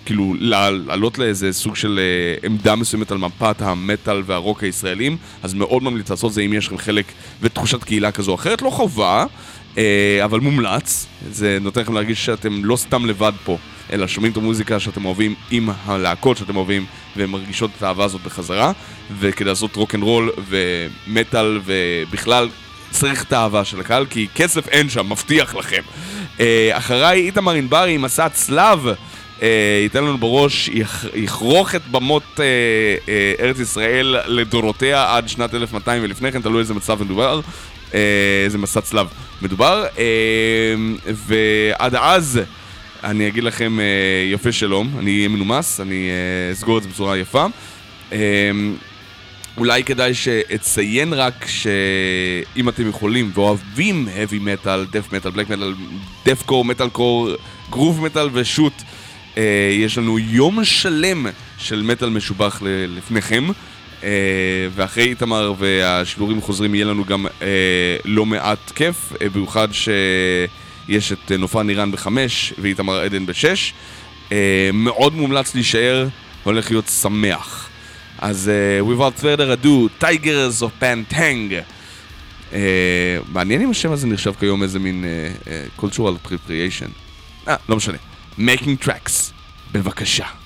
כאילו לעלות לאיזה סוג של אה, עמדה מסוימת על מפת המטאל והרוק הישראלים, אז מאוד ממליץ לעשות זה אם יש לכם חלק ותחושת קהילה כזו או אחרת, לא חובה, אבל מומלץ. זה נותן לכם להרגיש שאתם לא סתם לבד פה, אלא שומעים את המוזיקה שאתם אוהבים עם הלהקות שאתם אוהבים, ומרגישות את האהבה הזאת בחזרה, וכדי לעשות רוק אנד רול ומטאל ובכלל צריך את האהבה של הקהל, כי כסף אין שם, מבטיח לכם. אה, אחריי איתמר ענברי עם מסע צלב. אה, ייתן לנו בראש, יכ- יכרוך את במות אה, אה, ארץ ישראל לדורותיה עד שנת 1200 ולפני כן, תלוי איזה מצב מדובר, אה, איזה מסע צלב מדובר. אה, ועד אז, אני אגיד לכם אה, יפה שלום, אני אהיה מנומס, אני אה, אסגור את זה בצורה יפה. אה, אולי כדאי שאציין רק שאם אתם יכולים ואוהבים heavy metal, death metal, black metal, death core, metal core, groove metal ושוט, אה, יש לנו יום שלם של מטאל משובח לפניכם. אה, ואחרי איתמר והשידורים החוזרים יהיה לנו גם אה, לא מעט כיף, אה, במיוחד שיש את אה, נופן נירן בחמש ואיתמר עדן בשש. אה, מאוד מומלץ להישאר, הולך להיות שמח. אז uh, without further ado, Tigers of Pantang. Uh, מעניין אם השם הזה נחשב כיום איזה מין uh, uh, cultural appropriation. אה, לא משנה. Making tracks. בבקשה.